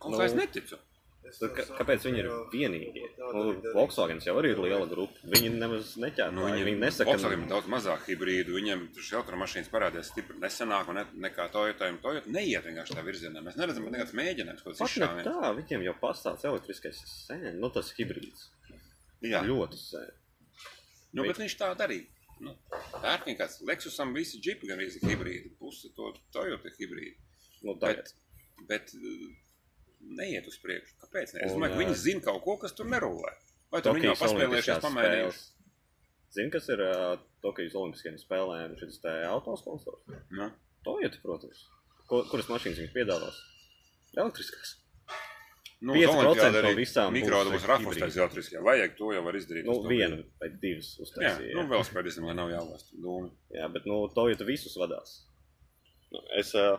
Kaut kā es Nu, neticu. Tad, ka, kāpēc viņi ir vienīgie? Nu, Volkswagen jau arī ir liela grupa. Viņi nemaz neķēra. Nu, viņi, viņi nesaka, Volkswagen ir daudz mazāk hibrīdu. Viņiem šī automašīnas parādījās stipri nesenāk, ne, nekā Toyota. Toyota neiet vienkārši tā virzienā. Mēs neredzam pat nekāds mēģinājums, Pat ne izšāviens. tā, viņiem jau pastāv elektriskais sen, nu tas hibrīds. Jā, Ļoti sen. nu, bet viņš tā darīja. Nu, Pērkņi kāds Lexusam visi džipi gan ir hibrīdi, pusi to Toyota hibrīdi. Nu. Bet, bet neiet uz priekšu. Kāpēc? Ne? Es domāju, ka viņi zina kaut ko, kas tur nerulē. Vai tur viņi jau paspēlējušies, pamēģinājuši? Zini, kas ir uh, Tokijas Olimpiskajām spēlēm šis autosponsors? Nu, Toyota, protams. Ko, kuras mašīnas viņi piedāvās? Elektriskās. nu, 5% uz Olimpiāda no visām mikroautobusu taisīja elektriskajā. Vajag to jau var izdarīt. Nu, vienu vai divas Jā, uztaisīja. nu vēl spēdīsim, lai nav jālast dūmi. Jā, bet nu, Toyota visus vadās. Nu, es uh,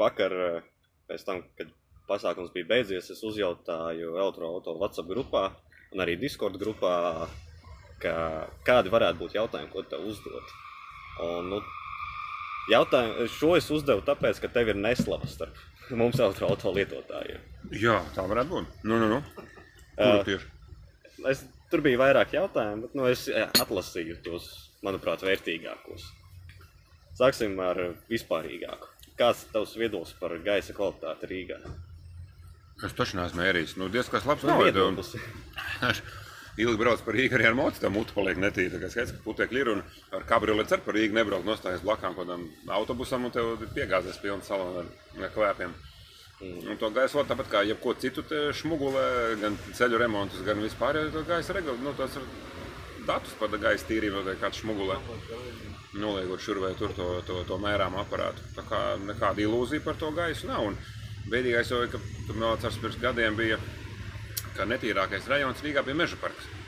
vakar, uh, pēc tam, kad pasākums bija beidzies, es uzjautāju elektroautorātu WhatsApp grupā un arī Discord grupā, ka, kādi varētu būt jautājumi, ko tev uzdot. Un, nu, jautājumu, šo es uzdevu tāpēc, ka tev ir neslava starp mums elektroautorātu lietotājiem. Jā, tā varētu būt. Nu, nu, nu. Kur tieši? Es, tur bija vairāk jautājumu, bet nu, es eh, atlasīju tos, manuprāt, vērtīgākos. Sāksim ar vispārīgāku. Kāds ir tavs viedoklis par gaisa kvalitāti Rīgā? Es taču neesmu mērījis. Nu, diezgan labs Nu, novērtējums. viedoklis. Ilgi brauc par Rīgā arī ar mocu, tā mutu paliek netīra. Tā kā skaidrs, ka putekļi ir un ar kabrioleti ar par Rīgu nebrauc nostājas blakām kādam autobusam un tev piegāzēs pilns salonu ar, kvēpiem. Un to gaisa vada tāpat kā jebko citu šmugulē, gan ceļu remontus, gan vispār. Jo to gaisa regula, nu, tas ir datus par gaisa tīrību, vai kāds šmugulē. Noliekot šur vai tur to, to, to mērām aparātu. Tā kā nekāda ilūzija par to gaisu nav. Un Bēdīgais jau ka tur atceros pirms gadiem bija, ka netīrākais rajons Rīgā bija meža parks. Uh,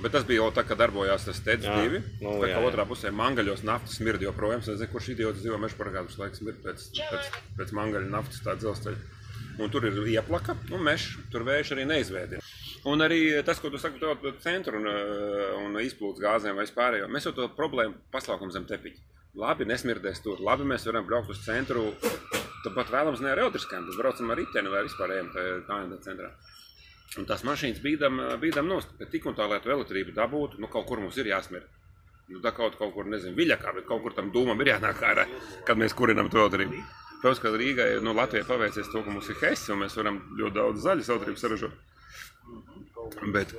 Bet tas bija jau tā, kad darbojās tas TEDS Jā, divi. nu, tā kā jā. otrā pusē mangaļos naftas smird joprojām. Es nezinu, kurš idiots dzīvo meža parkā, kurš laiks smird pēc, pēc, pēc mangaļa naftas tā dzelzceļa. Un tur ir ieplaka un mežs, tur vējš arī neizvēdina. Un arī tas, ko tu saki to centru un, uh, un izplūdes gāzēm vai vispārējo, mēs jau to problēmu paslaukam zem tepiņa. Labi, nesmirdēs tur, labi, mēs varam braukt uz centru. Tāpat vēlams ne ar elektriskām, bet braucam ar riteni vai vispār ejam tajā KND centrā. Un tās mašīnas bīdam, bīdam nost, bet tik un tā, lai to elektrību dabūtu, nu kaut kur mums ir jāsmird. Nu, tā kaut, kaut kur, nezinu, viļakā, bet kaut kur tam dūmam ir jānāk ārā, kad mēs kurinam to elektrību. Protams, ka Rīgai, nu, Latvijai paveicies to, ka mums ir hesi, un mēs varam ļoti daudz zaļas elektrības saražot. Bet,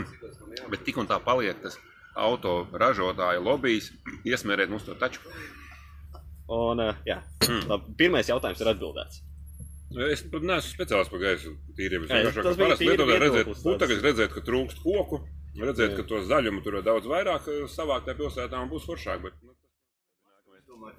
bet tik un tā paliek tas auto ražotāja lobbyis, iesmērēt mums to taču. Un, uh, jā, labi, pirmais jautājums ir atbildēts. Es pat neesmu speciālists par gaisa tīrību. Es vienkārši tas kā bija parasts tīri lietotāji redzēt, viedoklis nu, tagad redzēt, ka trūkst koku, redzēt, ka to zaļumu tur ir daudz vairāk eh, savākt tajā pilsētā un būs foršāk. Bet, nu,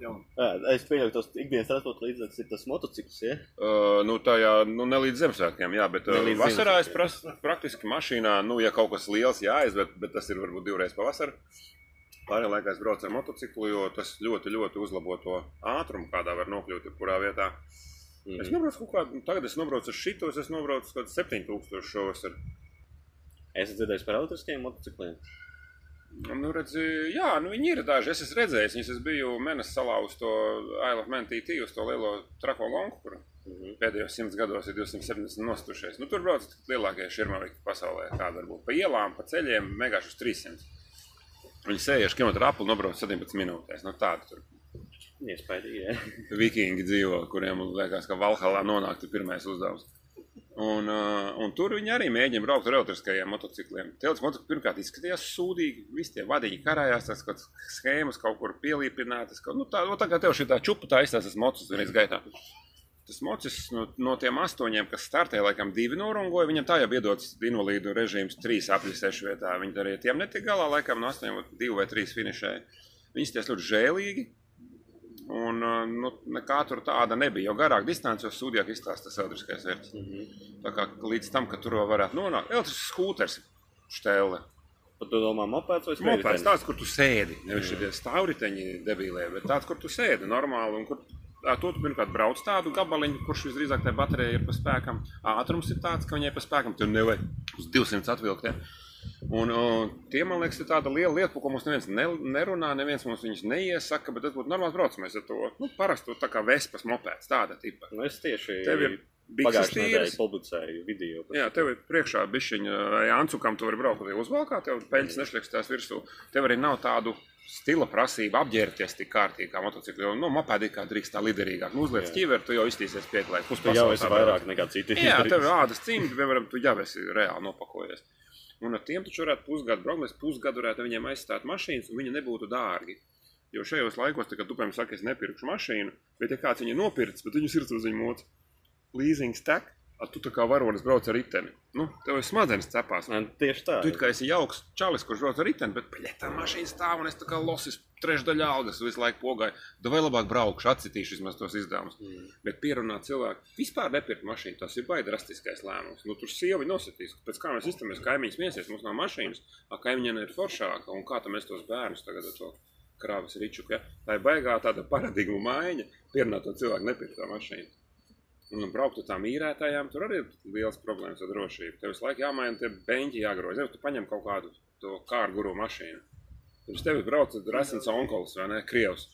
Jā, es pieņemu, ka tas ikdienas transporta līdzeklis ir tas motocikls. Ja? Uh, nu, tajā, nu, ne līdz Ziemassvētkiem, jā, bet uh, vasarā es prasu praktiski mašīnā, nu, ja kaut kas liels jāaizved, bet tas ir varbūt divreiz pavasarī. Pārējā laikā es braucu ar motociklu, jo tas ļoti, ļoti uzlabo to ātrumu, kādā var nokļūt jebkurā vietā. Mhm. Es nobraucu kaut kādu, tagad es nobraucu ar šitos, es nobraucu kaut kāds 7000 šovasar. Es dzirdēju par elektriskiem motocikliem. Nu, redzi, jā, nu viņi ir daži. Es esmu redzējis, viņas es biju Mēnesis salā uz to Isle of Man TT, uz to lielo trako lonku, kur Mhm. pēdējos simts gados ir 270 nostušies. Nu, tur brauc lielākie širmaviki pasaulē, kāda var būt. Pa ielām, pa ceļiem, megāši uz 300. Viņi 60 km apli nobrauc 17 minūtēs. Nu, tāda tur Iespējams, jā. vikingi dzīvo, kuriem liekas, ka Valhallā nonākt ir pirmais uzdevums. Un, uh, un tur viņi arī mēģina braukt ar elektriskajiem motocikliem. Tie motocikli pirmkārt izskatījās sūdīgi, visi tie vadiņi karājās, tās kaut kādas schēmas kaut kur pielīpinātas. Kaut, nu, tā, nu, tā kā tev šī tā čupa taisās, tas mocis vienreiz gaitā. Tas mocis no, no tiem astoņiem, kas startēja, laikam divi norungoja, viņam tā jau iedodas invalīdu režīms, trīs apļi sešu vietā. Viņi arī ar tiem netika galā, laikam no astoņiem divi vai trīs finišēja. Viņi ties ļoti žēlīgi, Un uh, nu, nekā tur tāda nebija. Jo garāk distance, jo sūdīgāk izstāsta tas elektriskais vērts. Mhm. Tā kā līdz tam, ka tur varētu nonākt, elektrisks skūters, štēle. Pat tu domā, mopeds vai Mopeds sprediķis? tāds, kur tu sēdi. Nevis šie stāvriteņi debīlē, bet tāds, kur tu sēdi normāli. Un kur to tu pirmkārt brauc tādu gabaliņu, kurš visdrīzāk tajā baterijā ir pa spēkam. Ātrums ir tāds, ka viņai pa spēkam tur nevajag uz 200 atvilkt. Ja? Un, un tie, man liekas, ir tāda liela lieta, ko mums neviens ne, nerunā, neviens mums viņus neiesaka, bet tas būtu normāls braucamais ar to nu, parastu tā kā vespas mopēds, tāda tipa. Nu, es tieši Tev ir pagājušajā nedēļā publicēju video. Jā, tev ir priekšā bišķiņa vai ancukam, tu vari braukt uz uzvalkā, tev peļķis nešļakstās virsū. Tev arī nav tādu stila prasība apģērbties tik kārtīgi kā motocikli. Nu, mopēdi kā drīkst tā liderīgāk. Nu, uzliec Jā. ķiveru, tu jau iztīsies pieklājīgi. Tu jau esi vairāk nekā citi. Jā, izdarījis. tev ir ādas cimdi, piemēram, tu jau esi reāli nopakojies. Un ar tiem taču varētu pusgadu braukt, mēs pusgadu varētu viņiem aizstāt mašīnas, un viņi nebūtu dārgi. Jo šajos laikos, tā, kad tu, piemēram, saki, es nepirkšu mašīnu, bet ja kāds viņu nopirks, bet viņus ir uz viņu mocu, leasing stack, a, tu kā varonis brauc ar riteni. Nu, tev ir smadzenes cepās. Man Tieši tā. Tu kā esi jauks čalis, kurš brauc ar riteni, bet, bļet, tā mašīna stāv, un es tā kā losis trešdaļā algas visu laiku pogāju. Da vai labāk braukšu, atcitīšu vismaz tos izdevumus. Mm. Bet pierunāt cilvēku vispār nepirkt mašīnu, tas ir baigi drastiskais lēmums. Nu, tur sievi nositīs, pēc kā mēs iztamies, kaimiņš miesies, mums nav mašīnas, a kaimiņiem ir foršāka, un kā tam mēs tos bērnus tagad ar to krāvis riču. Ja? Tā ir baigā tāda paradigma maiņa, pierunāt to cilvēku nepirkt tā mašīnu. Un braukt ar tām īrētājām, tur arī ir liels problēmas ar drošību. Tev visu laiku jāmaina tie beņķi, jāgroza. Ja tu paņem kaut kādu to kārtu guru mašīnu. Pirms tevis brauc Rasins Onkols vai ne, Krievs.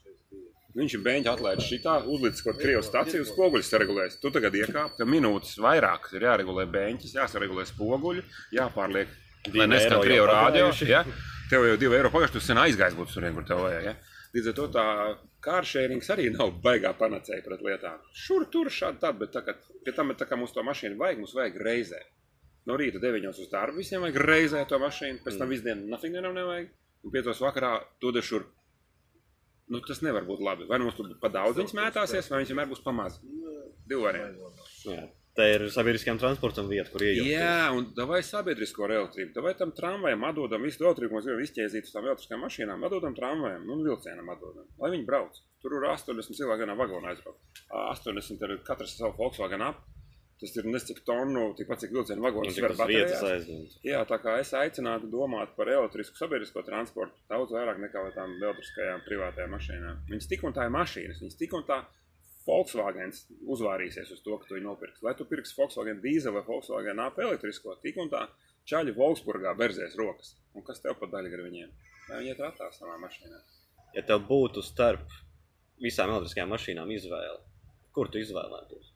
Viņš ir beņķis atlaists šitā, uzlicis kaut krievu stāciju, spoguļus saregulēs. Tu tagad iekāp, tev minūtes vairāk ir jāregulē beņķis, jāsaregulē spoguļi, jāpārliek, lai neskan krievu rādio. Ja? Tev jau divi eiro pagājuši, tu sen aizgājis būtu turien, kur tev vajag. Ja? Līdz ar to tā kāršērings arī nav baigā panacēja pret lietām. Šur tur šādi tādi, bet tā kā, pie tam, tā kā mums to mašīnu vajag, mums vajag reizē. No rīta 9 uz darbu visiem vajag reizē to mašīnu, pēc tam visdien nafignienam nevajag. Un 5 vakarā tu dešur. Nu, tas nevar būt labi. Vai mums tur pa daudz viņas mētāsies, vai viņas vienmēr būs pa maz. Divi varianti. Tā ir sabiedriskajam transportam vieta, kur ieiet. Jā, un vai sabiedrisko elektrību, vai tam tramvajam atdodam visu elektrību, ko mēs gribam izķēzīt uz tām elektriskajām mašīnām, atdodam tramvajam, nu, vilcienam atdodam, lai viņi brauc. Tur ir 80 cilvēku vienā vagonā aizbraukt. 80 ir katrs savu Volkswagen ap. Tas ir nesik tonu, tikpat cik vilcienu Un cik var aizņemt. Jā, tā kā es aicinātu domāt par elektrisku sabiedrisko transportu daudz vairāk nekā par tām elektriskajām privātajām mašīnām. Viņas tik un tā ir mašīnas, viņas tik un tā Volkswagen uzvārīsies uz to, ka tu viņu nopirksi. Vai tu pirksi Volkswagen dīzeli vai Volkswagen AP elektrisko, tik un tā čaļi Volksburgā berzēs rokas. Un kas tev pat daļa ar viņiem? Vai viņi iet ratā savā mašīnā? Ja tev būtu starp visām elektriskajām mašīnām izvēle, kur tu izvēlētos?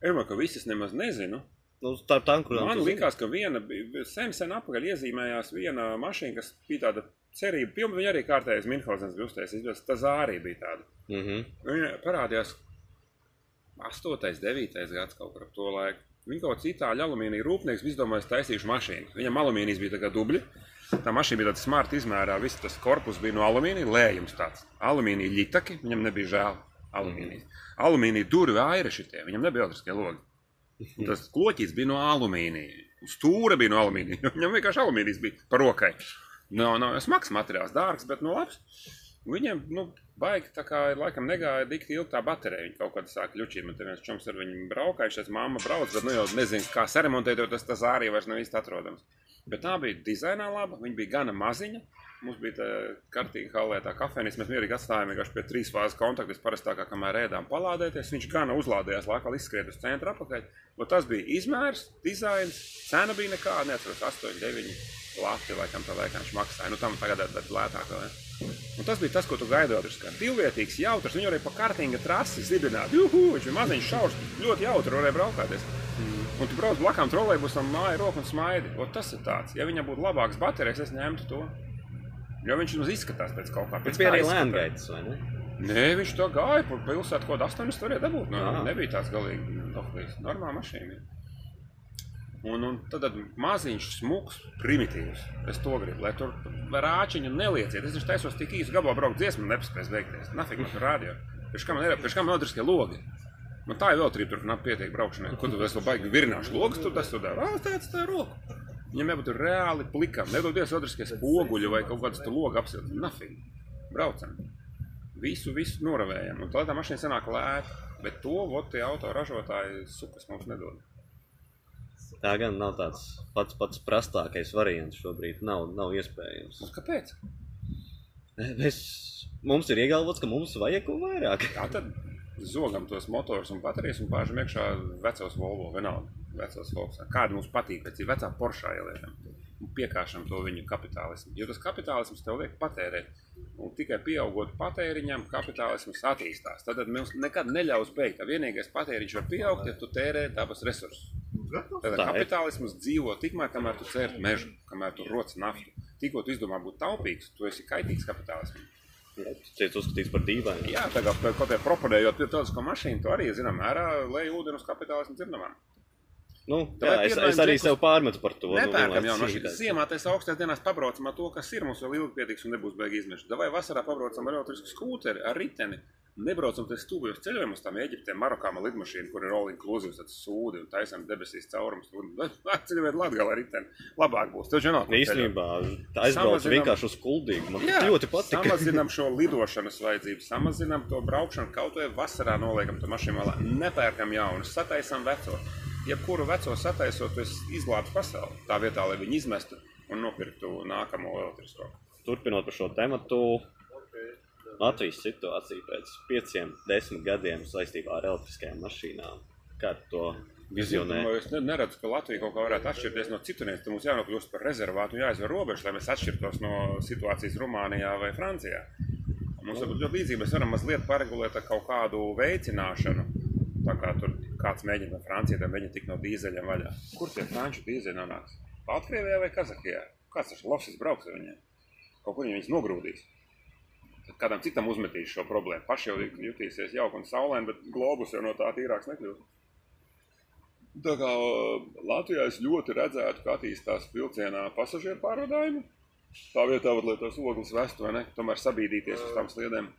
Es domāju, ka visas nemaz nezinu. Nu, starp tām, kurām Man liekas, ka viena sen, sen apakaļ iezīmējās viena mašīna, kas bija tāda cerība pilna. Viņa arī kārtējas Minhozens bija uztaisījis, bet tā zārī bija tāda. Mhm. Viņa parādījās 8, 9 gads kaut kur ap to laiku. Viņa kaut kāds itāļu alumīnija rūpnieks izdomājis taisīšu mašīnu. Viņam alumīnijas bija kā dubļi. Tā mašīna bija tāda smarta izmērā, viss tas korpus bija no alumīnija, lējums tāds. Alumīnija ļitaki, viņam nebija žēl alumīnijas. Alumīnija durvju aira šitie, viņam nebija elektriskie logi. Tas kloķis bija no alumīnija. Stūra bija no alumīnija. Viņam vienkārši alumīnijas bija par rokai. Nav, nav smags materiāls, dārgs, bet no labs. Viņiem, nu, baigi tā kā laikam negāja dikti ilgi tā baterija. Viņi kaut kādā sāka ļučīt, man te viens čoms ar viņu braukājušies, mamma brauc, bet nu jau nezinu, kā saremontēt, jo tas, tas arī vairs nav īsti atrodams. Bet tā bija dizainā laba, viņa bija gana maziņa. Mums bija tā kārtīgi halē tā kafejnīca, mēs mierīgi atstājām vienkārši pie trīs fāzes kontaktus, parastākā, kamēr ēdām palādēties. Viņš gana uzlādējās, laikā izskriet uz centra apakaļ. Bet tas bija izmērs, dizains, cena bija nekāda, neatceros, 8, 9 lati, laikam tā laikā viņš maksāja. Nu, tam tagad ir lētāk. vai ne? Un tas bija tas, ko tu gaidīji. Tas bija divvietīgs, jautrs. Viņu varēja pa kārtīga trasi zibināt. Juhu, viņš bija maziņš, šaurs, ļoti jautri varēja braukāties. Un tu brauc blakām trolēļbusam, māja roku un smaidi. O, tas ir tāds. Ja viņam būtu labāks baterijas, es ņemtu to. Jo viņš mums izskatās pēc kaut kā. Pēc bija arī izskata. lēngaitas, vai ne? Nē, viņš to gāja pa pilsētu, ko 8 varēja dabūt. No, Ā. nebija tāds galīgi dohlīgs. Normāla mašīna. Un, un tad, maziņš, smūgs, primitīvs. Es to gribu, lai tur rāčiņu nelieciet. Es taču taisos tik īsu gabalu braukt dziesmu, nepaspēs beigties. Nafik man tur rādio. Pēc kam man ir, pēc kam man elektriskie logi? Man tā ir vēl trīpa, tur nav pietiek braukšanai. Ko tu vēl baigi virināšu logus, tur tas tur dara. Ā, tāds tā roku. Viņam jābūt reāli plikam. Nedodies elektriskie spoguļi vai kaut kāds tur logs apsilt. Nafik. Braucam. Visu, visu noravējam. Un tā tā mašīna sanāk lēta. Bet to vot tie auto ražotāji sukas mums nedod. Tā gan nav tāds pats pats prastākais variants šobrīd. Nav, nav iespējams. Un kāpēc? Mēs, mums ir iegalvots, ka mums vajag ko vairāk. Tā tad zogam tos motors un baterijas un bāžam iekšā vecos Volvo vienalga. Vecos Volkswagen. Kāda mums patīk, pēc ir vecā Porsche ielietam. Un piekāšam to viņu kapitālismu. Jo tas kapitālisms tev liek patērēt. Un tikai pieaugot patēriņam, kapitālisms attīstās. Tad mums nekad neļaus beigt. Tā vienīgais patēriņš var pieaugt, ja tu tērē dabas resursus. Tad Tā ir. kapitālisms dzīvo tikmēr, kamēr tu cērt mežu, kamēr tu roc naftu. Tikko tu izdomā būt taupīgs, tu esi kaitīgs kapitālismam. Tiek uzskatīts par dīvainu. Jā, tagad kaut kādā proponējot pilsētisko mašīnu, tu arī, zinām, mērā lej ūdeni uz kapitālismu dzirnamām. Nu, jā, es, es arī sev pārmetu par to. Nepērkam nu, jau no šīs ziemā, tas augstajās dienās pabraucam ar to, kas ir. Mums vēl ilgi pietiks un nebūs beigas izmeša. Vai vasarā pabraucam ar elektrisku skūteri, ar riteni. Nebraucam te stūbjos ceļojumos, tam Eģiptē, Marokā, ar lidmašīnu, kur ir all inclusive, tāds sūdi un taisam debesīs caurums. Ceļojot Latgalā ar riteni. Labāk būs. Tev žinot, Īstenībā tā aizbraucu Samazinām- vienkārši uz kuldīgu. Man Jā, ļoti patīk. Samazinām šo lidošanas vajadzību, samazinām to braukšanu, kaut vai vasarā noliekam to mašīnu malā. Nepērkam jaunu, sataisām veco. Jebkuru veco sataisot, tu esi izglābs pasauli. Tā vietā, lai viņi izmestu un nopirktu nākamo elektrisko. Turpinot par šo tematu, Latvijas situācija pēc pieciem, desmit gadiem saistībā ar elektriskajām mašīnām. Kā to vizionē? Es ne- neredzu, ka Latvija kaut kā varētu atšķirties no citurienes. Tur mums jānokļūst par rezervātu jāizver robežu, lai mēs atšķirtos no situācijas Rumānijā vai Francijā. Mums ir ļoti līdzīgi. Mēs varam mazliet paregulēt ar kaut kādu veicināšanu. Tā kā tur kāds mēģina no Francijas, tad mēģina tikt no dīzeļiem vaļā. Kur tie franču dīzeļi nonāks? Baltkrievijā vai Kazahijā? Kāds tas losis brauks ar viņiem? Kaut kur viņus nogrūdīs. Tad kādam citam uzmetīs šo problēmu. Paši jau jutīsies jauki un saulaini, bet globus jau no tā tīrāks nekļūst. Tā kā uh, Latvijā es ļoti redzētu, ka attīstās vilcienā pasažieru pārvadājumi. Tā vietā, lai tos ogles vestu, vai ne? Tomēr sabīdīties uz tām sliedēm.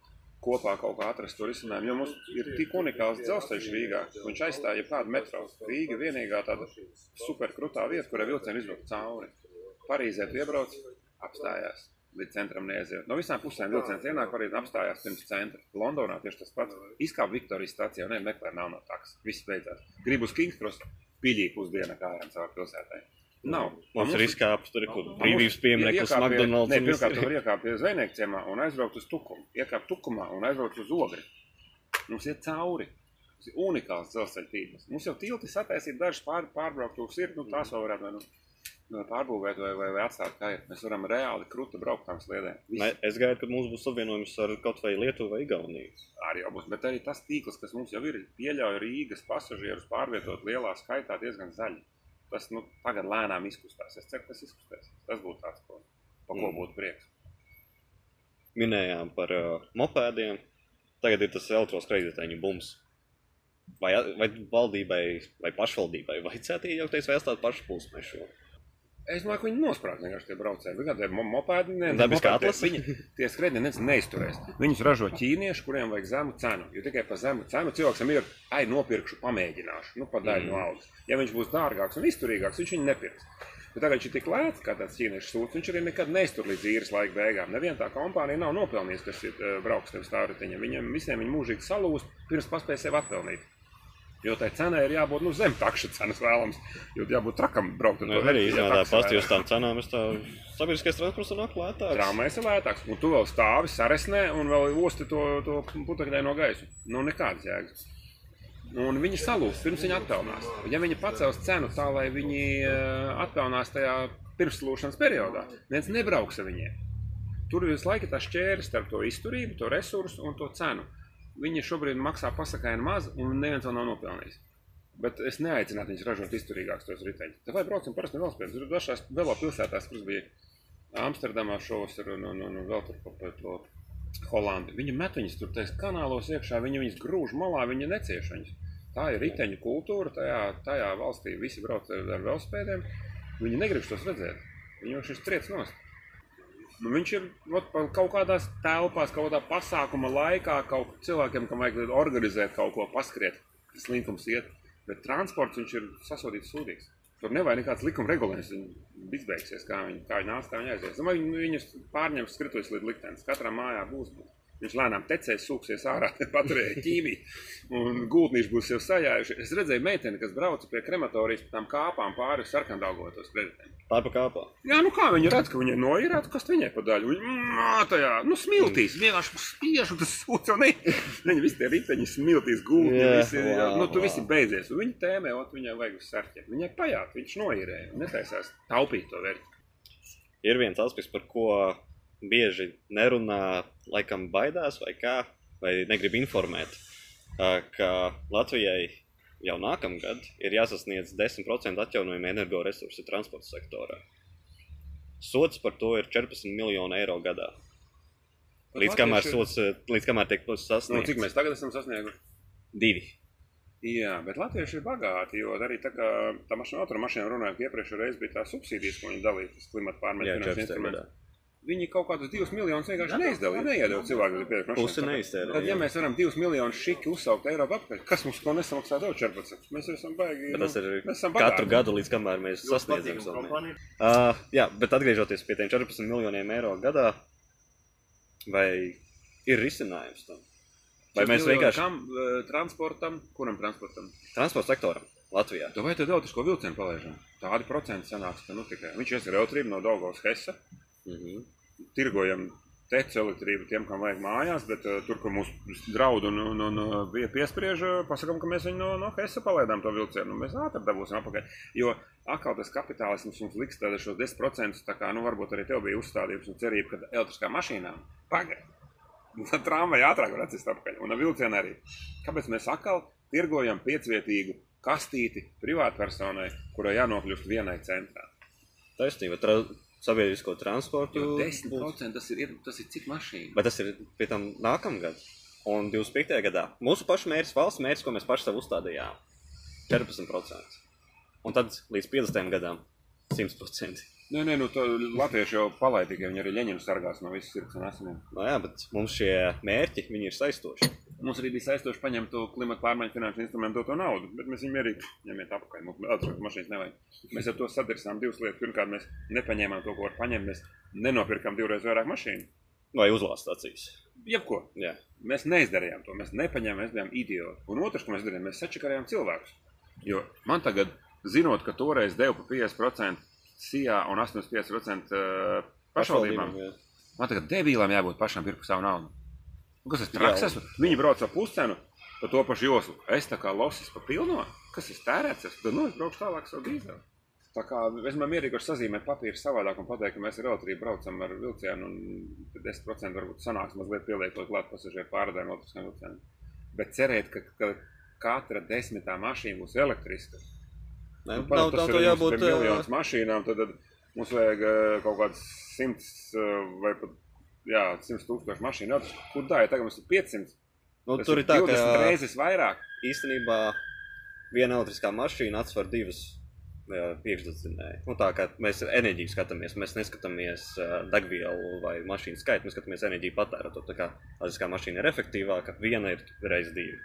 Kopā kaut kā atrast to risinājumu. Jo mums ir tik unikāls dzelzceļš Rīgā, viņš aizstāja jebkādu metro. Rīga vienīgā tāda superkrutā vieta, kurai vilcieni izbraukt cauri. Parīzē tu iebrauc, apstājās. Līdz centram neaiziet. No visām pusēm vilciens ienāk, arī apstājās pirms centra. Londonā tieši tas pats. Izkāpa Viktorijas stācijā, ne meklē nav no taks. Viss beidzās. Gribu uz Kings Cross, pīļī pusdiena kājām caur pilsētai. Nav. Mums ir izkāpts tur, kur brīvības piemineklis McDonald's. Viss pirmkārt, ir. tu vari iekāpt pie zvejnieku ciemā un aizbraukt uz tukumu. Iekāpt tukumā un aizbraukt uz ogri. Mums iet cauri. Tas ir unikāls dzelzceļa tīkls. Mums jau tilti sataisīt dažas pār, pārbrauktuves ir, nu tās vēl varētu nu, pārbūvēt vai, vai, vai atstāt kā ir. Mēs varam reāli kruta braukt tām sliedēm. Ne, Es gaidu, kad mums būs savienojums ar kaut vai Lietuvu vai Igauniju. arī jau būs. Bet arī tas tīkls, kas mums jau ir, pieļauj Rīgas pasažierus pārvietot lielā skaitā diezgan zaļi. Tas nu, tagad lēnām izkustās. Es ceru, ka tas izkustēs. Tas būtu tāds, ko, pa ko Mm. būtu prieks. Minējām par uh, mopēdiem. Tagad ir tas elektroskrējēju bums. Vai, vai valdībai vai pašvaldībai vajadzētu iejaukties pašu plūsmai šo? Es domāju, ka viņi nosprāst vienkārši tie braucēji. Viņi ir mopēdi, ne Dabiskā mopēdi, atlase? Viņi tie skrējieni neviens neizturēs. Viņus ražo ķīnieši, kuriem vajag zemu cenu. Jo tikai par zemu cenu cilvēkam ir, ai, nopirkšu, pamēģināšu, nu, pa daļu Mm. no algas. Ja viņš būs dārgāks un izturīgāks, viņš viņu nepirks. Bet tagad viņš ir tik lēts, kā tāds ķīniešu sūds, viņš arī nekad neiztur līdz īres laika beigām. Neviena tā kompānija nav nopelnījusi, kas ir uh, brauks tev stāvritiņam. Viņiem visiem viņi mūžīgi salūst, pirms paspēja sevi atpelnīt. Jo tai cenai ir jābūt nu, zem takša cenas vēlams. Jo jābūt trakam braukt Nu, to arī taksa pasties vairāk. tām cenām, tā sabiedriskais transports nāk lētāks. Trāmais ir lētāks, un tu vēl stāvi saresnē un vēl osti to, to putekļai no gaisa. Nu, nekādas jēgas. Un viņi salūst, pirms viņi atpelnās. Ja viņi pacels cenu tā, lai viņi eh, atpelnās tajā pirmslūšanas periodā, neviens nebrauks ar viņiem. Tur visu laiku tā šķērs starp to izturību, to resursu un to cenu. Viņi šobrīd maksā pasakaini maz, un neviens vēl nav nopelnījis. Bet es neaicinātu viņus ražot izturīgākus tos riteņus. Tad vai braucam parasti velospēdas? Ir dažās velo pilsētās, kuras bija Amsterdamā šovs un, un, un, un vēl tur pa, pa to Holandi. Viņi met viņus tur tais kanālos iekšā, viņi viņus grūž malā, viņi necieš viņus. Tā ir riteņu kultūra, tajā, tajā valstī visi brauc ar, velospēdiem. Viņi negrib tos redzēt. Viņi jau šis triec nost. Nu, viņš ir ot, pa- kaut kādās telpās, kaut kādā pasākuma laikā, kaut cilvēkiem, kam vajag organizēt kaut ko, paskriet, tas linkums iet. Bet transports viņš ir sasodīts sūdīgs. Tur nevajag nekāds likuma regulējums. Viņi izbeigsies, kā viņi, kā viņi nāks, kā viņi aizies. Domāju, viņi- viņus pārņems skrituļus līdz liktenis. Katrā mājā būs. Viņš lēnām tecēs, sūksies ārā, paturēja ķīmiju, un gultnīši būs jau sajājuši. Es redzēju meiteni, kas brauca pie krematorijas pa tām kāpām pāri sarkandaugotos kreditiem. Pārpa kāpā. Jā, nu kā viņi redz, ka viņai noirāta, kas viņai pa daļu. Viņa mā, tajā, nu, smiltīs, vienkārši spiež, un tas jau ne. Viņi visi tie riteņi smiltīs, gulti, Jā, visi, jā, nu, tu visi beidzies. Un viņi tēmē, ot, viņai vajag uz sarķiem. Viņai pajāt, viņš noirēja, un netaisās taupīt to vērtību. Ir viens aspekts, par ko bieži nerunā, laikam baidās vai kā, vai negrib informēt, ka Latvijai jau nākamgad ir jāsasniedz 10% atjaunojuma energoresursi transporta sektorā. Sots par to ir 14 miljoni eiro gadā. Līdz kamēr, sots, līdz kamēr tiek Nu, sasniegts cik mēs tagad esam sasnieguši? divi. Jā, bet latvieši ir bagāti, jo arī tā kā tā mašīna, automašīna runāja, ka iepriekšējā reizē bija tā subsīdijas, ko viņi dalīja, tas klimata pārmaiņu Jā, finanšu 14. instruments. gadā. Viņi kaut kādus divus miljonus vienkārši neizdalīja, neiedod cilvēku pie mašīnas. Pusi neiztērē, Tad, ja mēs varam divus miljonus šiki uzsaukt eiro atpakaļ, kas mums ko nesamaksā vēl 14? Mēs esam baigi. Bet tas ir mēs esam katru bagāti. gadu, līdz kamēr mēs sasniedzam savu. Uh, jā, bet atgriežoties pie tiem 14 miljoniem eiro gadā, vai ir risinājums tam? Vai mēs vienkārši Kam eh, transportam, kuram transportam? transporta sektoram Latvijā? Tu vai tad autisko vilcienu palaižam? Tādi procenti sanāks, ka nu tikai. Viņš ies ar elektrību no Daugavas Hesa. Mm -hmm. Tirgojam teci elektrību tiem, kam vajag mājās, bet uh, tur, kur mums draud un, un, un uh, pie- piespriež, uh, pasakām, ka mēs viņu no, no Hesa palaidām to vilcienu, un mēs ātri dabūsim atpakaļ. Jo atkal tas kapitālisms mums liks tādu šos 10%, tā kā, nu, varbūt arī tev bija uzstādījums un cerība, ka elektriskā mašīnām pagaid. Tramvaja ātrāk var atsist atpakaļ, un ar vilcienu arī. Kāpēc mēs atkal tirgojam piecvietīgu kastīti privātpersonai, kurai jānokļūst vienai centrā? Taisnība, sabiedrisko transportu. Jo būs- 10% tas ir, tas ir cik mašīna? Bet tas ir pie tam nākamgad. Un 25. gadā mūsu pašu mērķis, valsts mērķis, ko mēs paši sev uzstādījām, 14%. Un tad līdz 50. gadam 100%. Nē, nē, nu, Latvieši jau palaid tikai viņi arī Leņķinu sargās no visas sirds un asinīm. No jā, bet mums šie mērķi ir saistoši. Mums arī bija saistoši paņemt to klimatu pārmaiņu finanšu instrumentu doto naudu, bet mēs viņu mierīgi ņemiet apakaļ. Mums atrast mašīnas nevajag. Mēs ar to sadarsām divas lietas. Pirmkārt, mēs nepaņēmām to, ko var paņemt. Mēs nenopirkām divreiz vairāk mašīnu. Vai uzlāst acīs? Jebko. Jā. Mēs neizdarījām to. Mēs nepaņēmām, mēs bijām idioti. Un otrs, ko mēs darījām, mēs sačakarējām cilvēkus. Jo man tagad, zinot, ka toreiz devu pa 50% SIA un 85% eh, pašvaldībām. Man tagad debīlām jābūt pašam pirkt savu naudu. Un Kas tas traks esmu? Viņi brauc ar puscenu pa to pašu joslu. Es tā kā losis pa pilno. Kas es tērēts? Es tad, nu, es braukšu tālāk savu dīzeli. Tā kā es man mierīgi varu sazīmēt papīru savādāk un pateikt, ka mēs ar elektrību braucam ar vilcienu un 10% varbūt sanāks mazliet pieliekot klāt pasažieru pārādēm elektriskam vilcienam. Bet cerēt, ka, ka katra desmitā mašīna būs elektriska, Ne, Nu, nav, mums jābūt. miljonus ā, mašīnām, tad, tad mums vajag kaut kāds simts vai pat jā, simts tūkstoši mašīnu. Jā, tas- Kur tā ir? Tagad mums ir 500. Nu, Tas tur ir tā, 20 ka reizes vairāk. īstenībā viena elektriskā mašīna atsver divas priekšdedzinēji. Nu, tā kā mēs enerģiju skatāmies, mēs neskatāmies degvielu vai mašīnu skaitu, mēs skatāmies enerģiju patērēto. Tā kā elektriskā mašīna ir efektīvāka, viena ir reizes divi.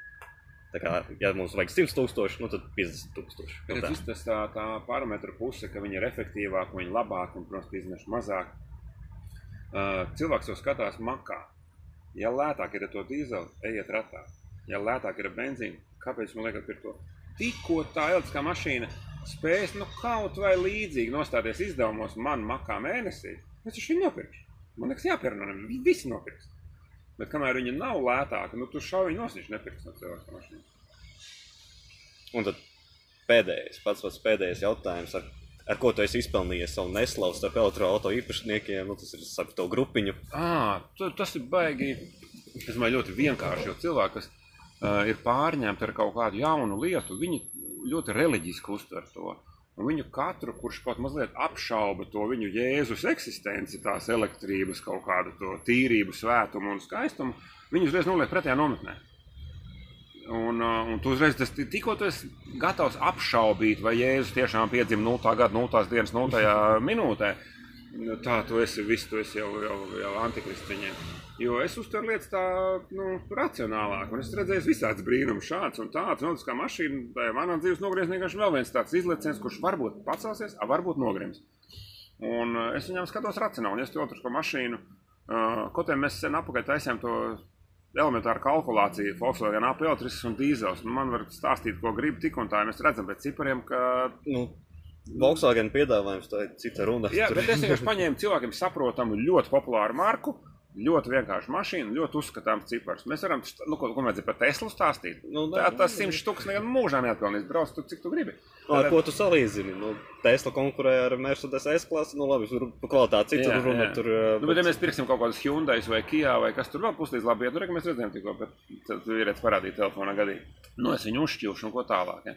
Tā kā, ja mums vajag 100 tūkstoši, nu tad 50 tūkstoši. Nu, tā. tas tā, tā parametru puse, ka viņi ir efektīvāki, viņi ir labāki un, protams, izmeš mazāk. Uh, cilvēks jau skatās makā. Ja lētāk ir to dīzeli, ejiet ratā. Ja lētāk ir ar benzīnu, kāpēc man liekas, ir to? Tikko tā elektriskā mašīna spēs nu, kaut vai līdzīgi nostāties izdevumos man makā mēnesī, es viņu nopirkšu. Man liekas, viņiem. Visi nopirks. Bet kamēr viņa nav lētāka, nu tu šauji nos, viņš nepirks no cilvēka mašīnas. Un tad pēdējais, pats pats pēdējais jautājums, ar, ar ko tu esi izpelnījies savu neslavu starp elektroautorātu īpašniekiem, nu, tas ir starp to grupiņu. À, tu, tas ir baigi. Es domāju, ļoti vienkārši. Jo cilvēki, kas uh, ir pārņemti ar kaut kādu jaunu lietu, viņi ļoti reliģiski uztver to. Un viņu katru, kurš kaut mazliet apšauba to viņu Jēzus eksistenci, tās elektrības, kaut kādu to tīrību, svētumu un skaistumu, viņi uzreiz noliek pretējā nometnē. Un, uh, un tu uzreiz tas tikko esi gatavs apšaubīt, vai Jēzus tiešām piedzima 0. gada 0. dienas 0. minūtē. Nu, Tā tu esi viss, tu esi jau, jau, jau antikrists viņiem. Jo es uztveru lietas tā, nu, racionālāk. Un es redzēju visādas brīnumus, šāds un tāds. Tas kā mašīna, manā dzīves nogriezniekā vēl viens tāds izliciens, kurš varbūt pacelsies, a varbūt nogrims. Un uh, es viņam skatos racionāli. Un es to otru šo mašīnu, uh, kaut kā mēs sen apakaļ taisījām to elementāru kalkulāciju, Volkswagen AP elektrisks un dīzels. Nu, man var stāstīt, ko grib tik un tā. Mēs redzam pēc cipariem, ka Nu, Volkswagen piedāvājums tā ir cita runa. Jā, bet es vienkārši paņēmu cilvēkiem saprotamu, ļoti populāru marku, ļoti vienkāršu mašīnu, ļoti uzskatāms cipars. Mēs varam, nu, ko, ko vajadzēja par Teslu stāstīt. Nu, Tā nē, tas nu, simts štukas nekad mūžā neatpelnīs. Brauc tu, cik tu gribi. Nu, ar ko tu salīdzini? Nu, Tesla konkurē ar Mercedes S-klasi. Nu, labi, tur par kvalitāti citur Jā, runa. jā. Tur, Nu, bet, ja mēs pirksim kaut kādus Hyundai vai Kia vai kas tur vēl puslīdz labi, ja tur mēs redzējām tikko, bet tad tu ierēc parādīt telefonā gadīgi. Nu, es viņu uzšķilšu un ko tālāk. Ja.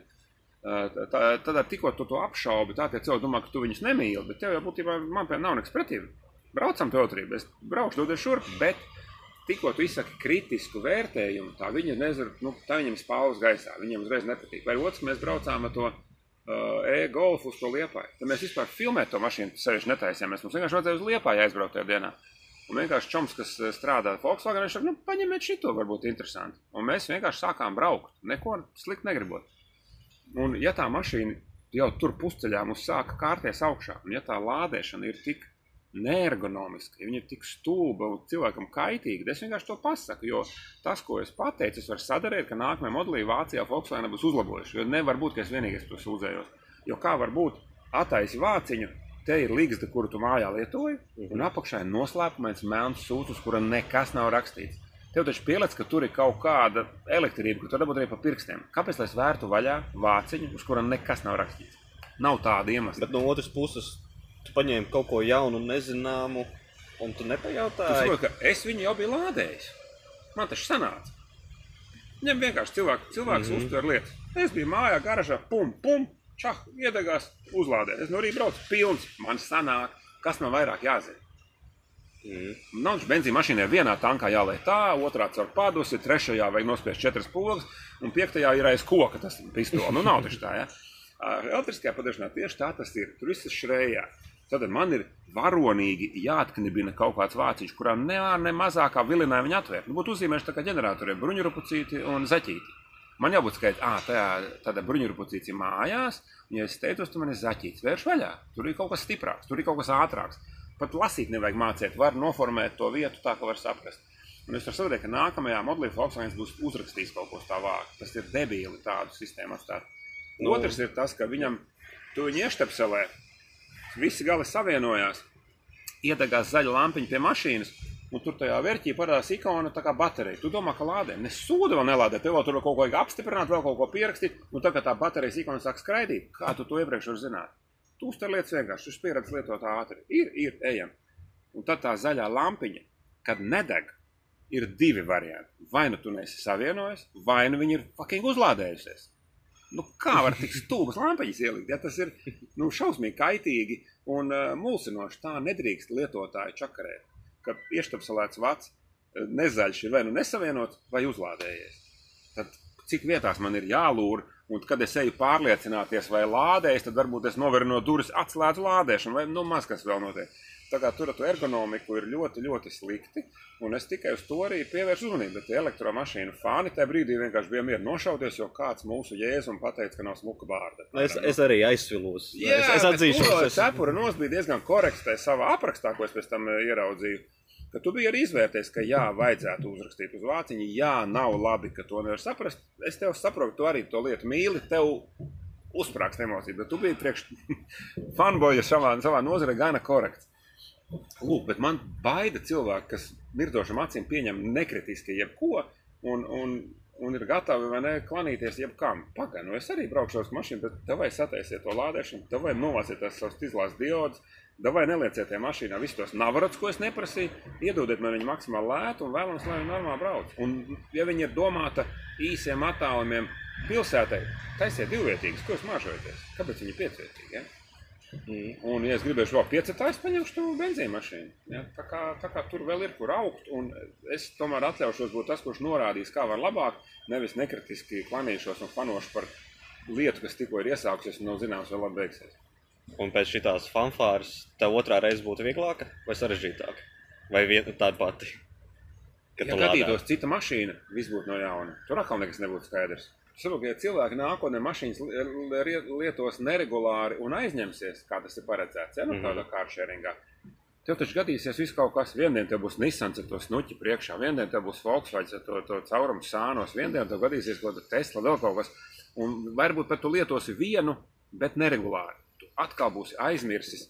Tā- tā- Tad ar tikko tu to apšaubi, tā tie cilvēki domā, ka tu viņus nemīli, bet tev jau būtībā man pie nav nekas pretī. Braucam to otrību, es braukšu dodies šurp, bet tikko tu izsaki kritisku vērtējumu, tā viņa nezinu, nu, tā viņam spālus gaisā, viņam uzreiz nepatīk. Vai otrs, mēs braucām ar to uh, e-golfu uz to liepāju. Tad mēs vispār filmēt to mašīnu sevišķi netaisījāmies. Mums vienkārši vajadzēja uz liepāju aizbraukt tajā dienā. Un vienkārši čoms, kas eh, strādā Volkswagen, viņš saka, nu, paņemiet šito, varbūt interesanti. Un mēs vienkārši sākām braukt, neko slikti negribot. Un ja tā mašīna jau tur pusceļā mums sāka kārties augšā, un ja tā lādēšana ir tik neergonomiska, ja viņa ir tik stulba un cilvēkam kaitīga, es vienkārši to pasaku. Jo tas, ko es pateicu, es varu sadarīt, ka nākamajā modelī Vācijā Volkswagen būs uzlabojuši. Jo nevar būt, ka es vienīgais to sūdzējos. Jo kā var būt attaisi vāciņu, te ir līgsta, kuru tu mājā lietoji, un apakšā ir noslēpumains melns sūds, uz kura nekas nav rakstīts. Tev taču pieliec, ka tur ir kaut kāda elektrība, ko tu dabūt arī pa pirkstiem. Kāpēc lai es vērtu vaļā vāciņu, uz kura nekas nav rakstīts? Nav tāda iemesla. Bet no otras puses, tu paņēmi kaut ko jaunu un nezināmu, un tu Tu nepajautāji. saproti, ka es viņu jau biju lādējis. Man tas sanāca. Viņam vienkārši cilvēks, cilvēks mm -hmm. uztver lietas. Es biju mājā, garažā, pum, pum, čah, iedegās, uzlādē. Es no rīta braucu pilns, man sanāk, kas man vairāk jāzina. Mm. Nav taču benzīna mašīnai vienā tankā jāliek tā, otrā caur padusi, trešajā vajag nospiest četras pogas, un piektajā ir aiz koka tas pistols. Nu, nav taču tā, ja? Elektriskajā padaršanā tieši tā tas ir. Tur viss ir šrējā. Tad man ir varonīgi jāatknibina kaut kāds vāciņš, kurā ne, ne mazākā vilinājuma viņa atvērt. Nu, būtu uzzīmējuši tā kā ģeneratoriem bruņurupucīti un zaķīti. Man jābūt skaidrs, ah, tajā tādā bruņurupucīti mājās, un ja es teicos, tu man ir zaķīts, vērš vaļā. Tur ir kaut kas stiprāks, tur ir kaut kas ātrāks. Pat lasīt nevajag mācīt, var noformēt to vietu tā, ka var saprast. Un es saprast, ka nākamajā modelī Volkswagen būs uzrakstījis kaut ko tādu. Tas ir debīli tādu sistēmu atstāt. Nu. Otrs ir tas, ka viņam tu viņu ieštepselē, visi gali savienojās, iedegās zaļa lampiņa pie mašīnas, un tur tajā vērtībā parādās ikona, tā kā baterija. Tu domā, ka lādē, ne sūda vēl nelādē, tev vēl tur kaut ko apstiprināt, vēl kaut ko pierakstīt, un tagad tā baterijas ikona sāk skraidīt. Kā tu to iepriekš vari zināt? Tu uztver lietas vienkārši, tu pieredzi lietot ātri. Ir, ir, ejam. Un tad tā zaļā lampiņa, kad nedeg, ir divi varianti. Vai nu tu neesi savienojis, vai nu viņi ir fucking uzlādējusies. Nu, kā var tik stulbas lampiņas ielikt? Ja tas ir nu, šausmīgi kaitīgi un uh, mulsinoši. Tā nedrīkst lietotāji čakarēt ka ieštapselēts vats eh, nezaļš ir vai nu nesavienots, vai uzlādējies. Tad cik vietās man ir jālūr, un kad es eju pārliecināties, vai lādējas, tad varbūt es noveru no durvis, atslēdzu lādēšanu, vai nu maz kas vēl notiek. Tā kā tur ar to ergonomiku ir ļoti, ļoti slikti. Un es tikai uz to arī pievēršu uzmanību. Bet elektromašīnu fani tajā brīdī vienkārši bija mierīgi nošauties, jo kāds mūsu jēzus pateica, ka nav smuka vārda. Es, es arī aizsvilos. Jā, es, es atzīšu, ka tas cepura nos bija diezgan korekts savā aprakstā, ko es pēc tam eh, ieraudzīju. Ka tu biji arī izvērtējis, ka jā, vajadzētu uzrakstīt uz vāciņu, jā, nav labi, ka to nevar saprast. Es tev saprotu, tu arī to lietu mīli, tev uzsprāgst emocijas, bet tu biji priekš fanboja savā, savā nozarē gana korekts. Lūk, bet man baida cilvēki, kas mirdošam acīm pieņem nekritiski jebko un, un, un ir gatavi vai ne klanīties jebkam. Pagaidām, nu es arī braukšu uz mašīnu, bet vajag sataisiet to lādēšanu, vajag novāciet tās savas izlādes diodus, Davai nelieciet tajā mašīnā visus tos navarots, ko es neprasīju, iedodiet man viņu maksimāli lētu un vēlams, lai viņi normāli brauc. Un, ja viņi ir domāta īsiem attālumiem pilsētai, taisiet divvietīgas, ko jūs mažojaties? Kāpēc viņi ir piecvietīgi? Ja? Mm. Un, ja es gribēšu vēl piecetā, es paņemšu to benzīna mašīnu. Ja? Tā, kā, tā kā tur vēl ir kur augt, un es tomēr atļaušos būt tas, kurš norādīs, kā var labāk, nevis nekritiski klanīšos un fanošu par lietu, kas tikko ir iesākusies un nav zināms, vēl labi beigsies. Un pēc šīs fanfāras tev otrā reize būtu vieglāka vai sarežģītāka? Vai viena tāda pati? Kad ja gadītos cita mašīna, viss būtu no jauna. Tur atkal nekas nebūtu skaidrs. Saprotiet, ja cilvēki nākotnē mašīnas lietos neregulāri un aizņemsies, kā tas ir paredzēts, ja, nu, mm -hmm. tādā kāršēringā, tev taču gadīsies viss kaut kas. Vienu tev būs Nissan ar to snuķi priekšā, vienu tev būs Volkswagen ar to, to caurumu sānos, vienu tev gadīsies kaut kāda Tesla, vēl kaut kas. Un varbūt pat tu lietosi vienu, bet neregulāri. Tu atkal būsi aizmirsis,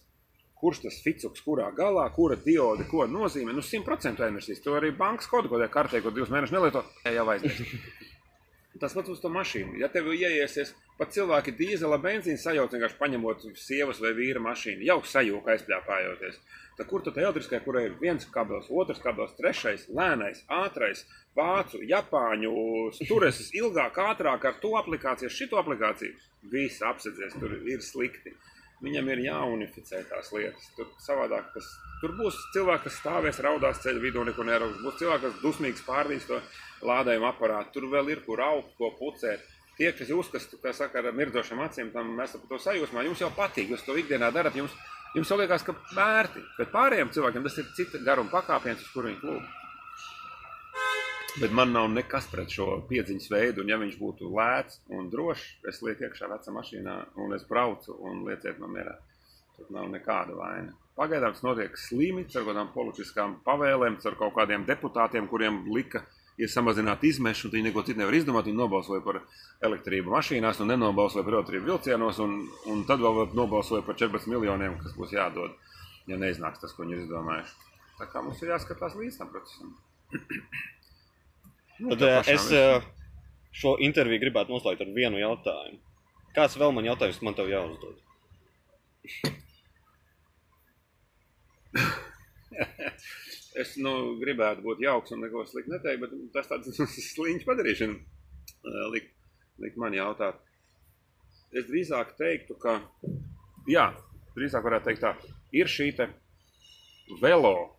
kurš tas ficuks, kurā galā, kura diode, ko nozīmē. Nu, 100% aizmirsīs. To arī bankas kodu, ko tajā kartē, ko divus mēnešus nelieto, jau aizmirsīs. Tas pats uz to mašīnu. Ja tev ieiesies, pat cilvēki dīzela benzīna sajauc, vienkārši paņemot sievas vai vīra mašīnu, jau sajūta aizpļāpājoties. Tad kur tad elektriskajā, kur ir viens kabels, otrs kabels, trešais, lēnais, ātrais, vācu, japāņu, stures ilgāk, ātrāk ar to aplikāciju, šito aplikāciju, viss apsedzies, tur ir slikti. Viņam ir jāunificē tās lietas. Tur savādāk tas Tur būs cilvēki, kas stāvēs, raudās ceļu vidū, neko neraugs. Būs cilvēki, kas dusmīgi pārdīs to lādējumu aparātu. Tur vēl ir kur augt, ko pucēt. Tie, kas uzskata, ka saka, ar mirdošām acīm, tam mēs par to sajūsmā, jums jau patīk, jūs to ikdienā darat, jums, jums jau liekas, ka vērti. Bet pārējiem cilvēkiem tas ir cita garuma pakāpiens, uz kuru viņi klūp. Bet man nav nekas pret šo piedziņas veidu, un ja viņš būtu lēts un drošs, es lieku iekšā vecā mašīnā, un es braucu un lieciet man mierā. Tur nav nekāda vaina. Pagaidām tas notiek slimi, ar kaut kādām politiskām pavēlēm, ar kaut kādiem deputātiem, kuriem lika ir samazināt izmešu, un viņi neko citu nevar izdomāt. Viņi nobalsoja par elektrību mašīnās, un nenobalsoja par elektrību vilcienos, un, un tad vēl nobalsoja par 14 miljoniem, kas būs jādod, ja neiznāks tas, ko viņi ir izdomājuši. Tā kā mums ir jāskatās līdz tam procesam. Nu, tad, eh, es uh, šo interviju gribētu noslēgt ar vienu jautājumu. Kāds vēl man jautājums man tev jāuzdod? es nu, gribētu būt jauks un neko sliktu neteikt, bet tas tāds sliņķis padarīšana uh, likt, likt man jautāt. Es drīzāk teiktu, ka, jā, drīzāk varētu teikt tā, ir šī te velo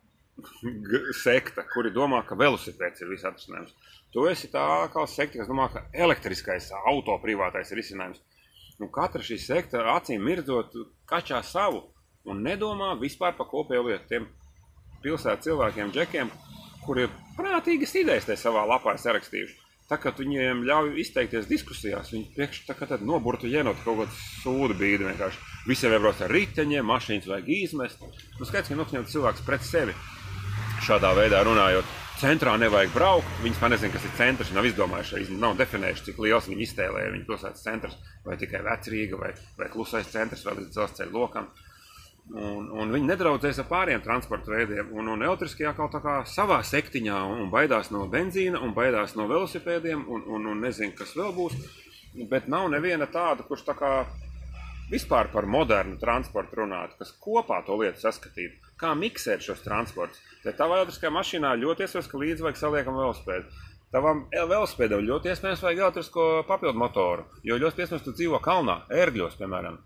sekta, kuri domā, ka velosipēds ir viss atrisinājums. Tu esi tā kā sekta, kas domā, ka elektriskais auto privātais ir risinājums. Nu, katra šī sekta acīm mirdzot kačā savu un nedomā vispār par kopējo lietu. Tiem pilsētas cilvēkiem, džekiem, kuri ir prātīgas idejas tajā savā lapā sarakstījuši. Tā kā viņiem ļauj izteikties diskusijās, viņi priekš tā kā tad noburtu jenot kaut kādu sūdu bīdi vienkārši. Visiem jābrauc ar riteņiem, mašīnas vajag izmest. Nu, skaidrs, ka noskaņot cilvēks pret sevi šādā veidā runājot. Centrā nevajag braukt. Viņi vispār nezina, kas ir centrs. Nav izdomājuši, viņi nav definējuši, cik liels viņi iztēlēja viņa pilsētas centrs. Vai tikai vecrīga, vai, vai klusais centrs, vai līdz dzelzceļa lokam. Un, un viņi nedraudzēs ar pāriem transporta veidiem. Un, un elektriskajā kaut kā savā sektiņā un baidās no benzīna, un baidās no velosipēdiem, un, un, un nezinu, kas vēl būs. Bet nav neviena tāda, kurš tā kā vispār par modernu transportu runātu, kas kopā to lietu saskatītu. Kā miksēt šos transportus? Te tavā elektriskajā mašīnā ļoti iespējams, ka līdzi vajag saliekam velospēdu. Tavam velospēdam ļoti iespējams vajag elektrisko papildu motoru, jo ļoti iespējams tu dzīvo kalnā, ērgļos, piemēram.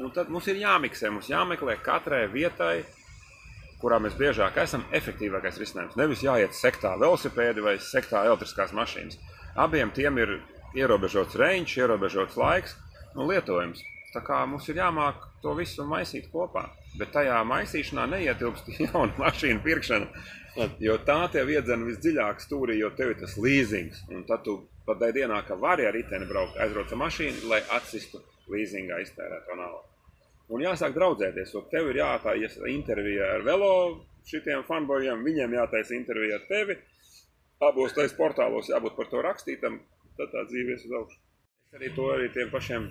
Un tad mums ir jāmiksē, mums jāmeklē katrai vietai, kurā mēs biežāk esam, efektīvākais risinājums. Nevis jāiet sektā velosipēdi vai sektā elektriskās mašīnas. Abiem tiem ir ierobežots range, ierobežots laiks un lietojums. Tā kā mums ir jāmāk to visu maisīt kopā. Bet tajā maisīšanā neietilpst jauna mašīna pirkšana. Jo tā tev iedzena visdziļāk stūrī, jo tev ir tas līzings. Un tad tu pat tajā dienā, ka vari ar riteni braukt, aizbrauc ar mašīnu, lai atsistu līzingā iztērēto naudu. Un jāsāk draudzēties, jo tev ir jātaisa intervija ar velo šitiem fanbojiem, viņiem jātaisa intervija ar tevi. Abos tais portālos jābūt par to rakstītam, tad tā dzīves uz augšu. Es arī to arī tiem pašiem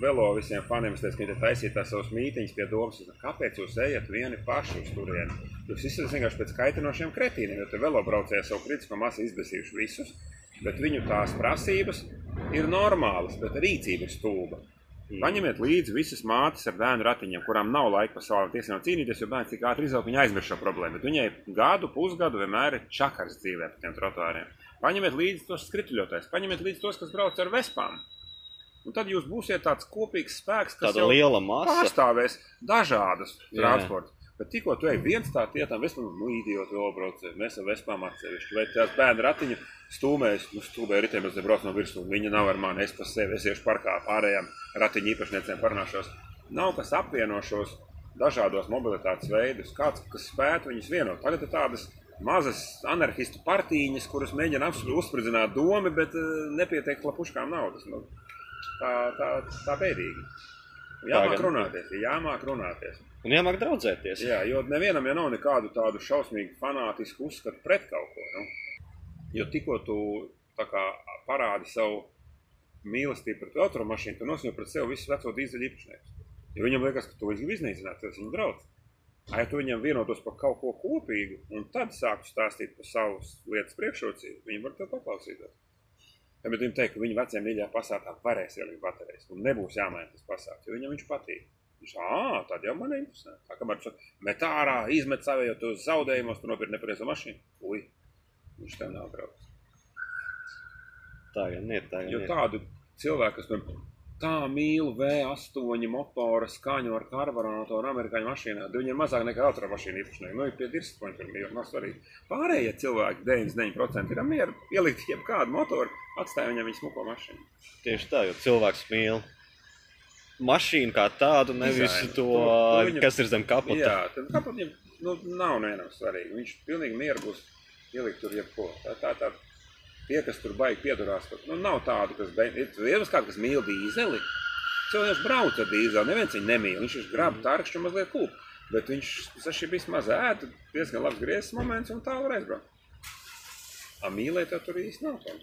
velo visiem faniem. Es teicu, ka viņi taisīja tās savus mītīņus pie domas, kāpēc jūs ejat vieni paši uz turieni. Jūs izsaka vienkārši pēc kaitinošiem kretīniem, jo te velo braucēji savu kritisko masu izbēsījuši visus, bet viņu tās prasības ir normālas, bet rīcība ir stulba. Paņemiet līdzi visas mātes ar bērnu ratiņiem, kurām nav laika par savām tiesībām cīnīties, jo bērns tik ātri izaug, viņa aizmirst šo problēmu. Bet viņai gadu, pusgadu vienmēr ir čakars dzīvē pa tiem trotuāriem. Paņemiet līdzi tos skrituļotājus, paņemiet līdzi tos, kas brauc ar vespām. Un tad jūs būsiet tāds kopīgs spēks, kas Tāda liela masa. pārstāvēs dažādas transporta. Bet tikko tu ej viens tā tietām, es domāju, nu, idioti vēl braucēji, mēs ar vespām atsevišķi. Vai tās bērnu ratiņu stūmēs, nu, stūmē ritiem, es nebraucu no virsmu, viņa nav ar mani, es pa sevi, es iešu parkā pārējām ratiņu īpašniecēm parunāšos. Nav kas apvieno šos dažādos mobilitātes veidus, kāds, kas spētu viņus vienot. Tagad ir tādas mazas anarchistu partīņas, kuras mēģina apsp- uzspridzināt domu, bet uh, nepietiek lapuškām naudas. Nu, tā, tā, tā bēdīgi. Jāmāk runāties, jāmāk runāties. Un jāmāk draudzēties. Jā, jo nevienam jau nav nekādu tādu šausmīgu fanātisku uzskatu pret kaut ko. Nu? Jo tikko tu kā parādi savu mīlestību pret automašīnu, tu nosņem pret sevi visu veco dīzeļu īpašnieku. Jo viņam liekas, ka tu viņu gribi iznīcināt, tas viņa draugs. Ja tu viņam vienotos par kaut ko kopīgu, un tad sāktu stāstīt par savas lietas priekšrocību, viņi var tev paklausīties. Ja, bet viņi teikt, ka viņa vecajā mīļā pasākā varēs ielikt baterijas, un nebūs jāmaina tas pasāks, jo viņam viņš patīk. Viņš ah, tad jau man interesē. Tā kā saka, met ārā, izmet savu, jo tu zaudējumos, tu nopirki nepareizo mašīnu. Ui, viņš tev nav draugs. Tā gan ir. Tā gan Jo ir. tādu cilvēku, kas man tā mīl V8 motora skaņu ar karburātoru amerikāņu mašīnā, tad viņiem mazāk nekā automašīna īpašnieki. Nu, ir pie dirstpoņa tur mīl, nav svarīgi. Pārējie cilvēki, 99% ir mieru ielikt jebkādu motoru, atstāja viņam viņa smuko mašīnu. Tieši tā, jo cilvēks mīl mašīnu kā tādu, nevis Dizainu. to, To- to viņam- kas ir zem kapota. Jā, tad kāpēc viņam nu, nav nevienam svarīgi. Viņš pilnīgi mieru būs ielikt tur jebko. Tā, tā, tā. Tie, kas tur baigi piedurās, ka nu, nav tādu, kas beidz. Ir ir kāds, kas mīl dīzeli. Cilvēks brauc ar dīzeli, neviens viņu nemīl. Viņš ir grāmatā tarkšķi un mazliet kūp. Bet viņš saši vismaz ēta diezgan labs griezes moments un tā var aizbraukt. A mīlēt jau tur īsti nav. Tom.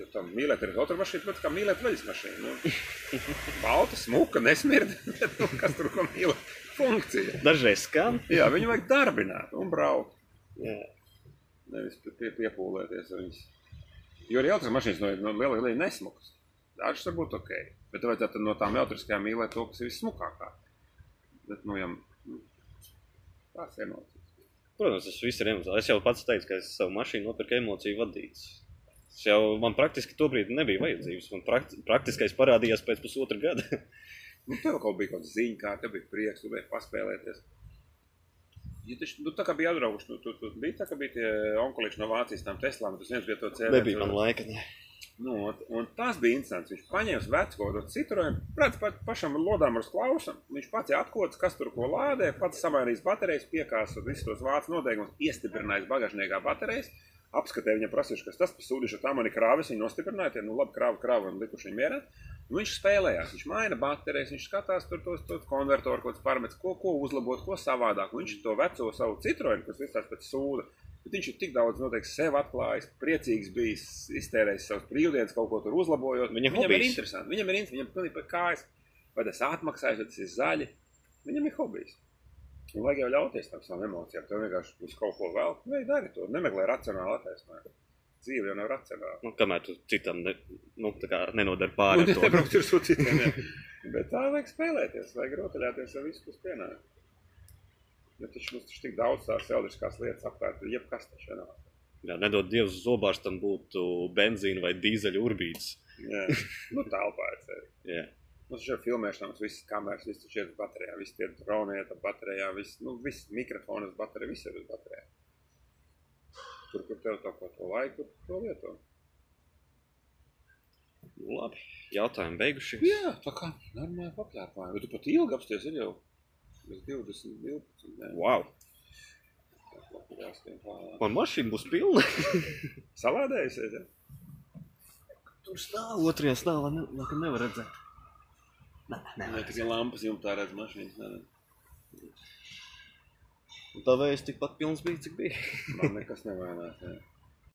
Jo tam mīlēt ir automašīna, protams, kā mīlēt veļas mašīnu. Nu, balta, smuka, nesmirda. bet, nu, kas tur ko mīl? Funkcija. Dažreiz skan. Jā, viņu vajag darbināt un braukt. Jā. Nevis pie, pie, piepūlēties ar viņas. Jo arī elektriskās mašīnas no, no liela liela nesmukas. Dažas var būt ok. Bet vajadzētu no tām elektriskajām mīlēt to, kas ir vissmukākā. Bet, nu, ja nu, tās emocijas. Protams, tas viss ir emocionāls. Es jau pats teicu, ka es savu mašīnu nopirku emociju vadīts. Tas jau man praktiski tobrīd nebija vajadzības. Man prakti, praktiskais parādījās pēc pusotra gada. Nu, tev kaut bija kaut kāda ziņa, kā tev bija prieks, biji paspēlēties. Ja taču, nu, tā kā bija atbraukuši, nu, tu, tu bija tā, ka bija tie onkoliši no Vācijas tām Teslām, tas viens bija to cēlē. Nebija man laika. Ne. Nu, un, un tas bija interesanti. Viņš paņēma veco kaut kādu citroenu, prāt, pa, pašam lodām ar klausam. Viņš pats atkodas, kas tur ko lādē, pats samainījis baterijas, piekāsot visus tos vācu noteikumus, iestiprinājis bagāžniekā baterijas. Apskatēja viņam prasījuši, kas tas par sūdišu, tā man ir krāvis, viņi nostiprināja, tie, nu labi, krāva, krāva un likuši viņam mierā. Un viņš spēlējās, viņš maina baterijas, viņš skatās tur tos, tos konvertoru, kaut kāds parametrs, ko, ko uzlabot, ko savādāk. Un viņš to veco savu citronu, kas izstāsta pēc sūda, Bet viņš ir tik daudz noteikti sev atklājis, priecīgs bijis, iztērējis savus brīvdienas, kaut ko tur uzlabojot. Viņam viņam ir hobijs. interesanti. Viņam ir interesanti, viņam pilnīgi pa kājas, vai tas atmaksājas, vai tas ir zaļi. Viņam ir hobijs. Un vajag jau ļauties tam savām emocijām. Tev vienkārši uz kaut ko vēl. Vai dari to? Nemeklē racionālu attaisnojumu. Dzīve jau nav racionāla. Nu, kamēr tu citam ne, nu, Un pāri. to. nebrauc ar sūcītiem. Bet tā vajag spēlēties, vajag rotaļāties ar visu, kas pienāk. Jo taču mums taču tik daudz tās eldriskās lietas apkārt, ir jebkas taču nav. Jā, nedod Dievs, zobārstam būtu benzīna vai dīzeļu urbīts. Jā, nu telpā ir sevi. Mums jau filmēšanā mums visas kameras, viss ir uz baterijā, viss tie droni uz baterijā, viss, nu, viss mikrofoni uz baterijā, viss ir uz baterijā. Tur, kur tev to, ko to laiku, to lieto. Nu, labi, jautājumi beigušies. Jā, tā kā normāli paplēpājumi. Bet tu pat ilgi apsties ir jau bez 20, 12. Nē. Wow. Man mašīna būs pilna. Salādējusies, ja? Tur stāv otrajā stāvā, ne, ne, nevar redzēt. Nē, tikai lampas jumtā redz mašīnas. Nē, Un tā vējas tikpat pilns bija, cik bija. man nekas nevainās. Jā.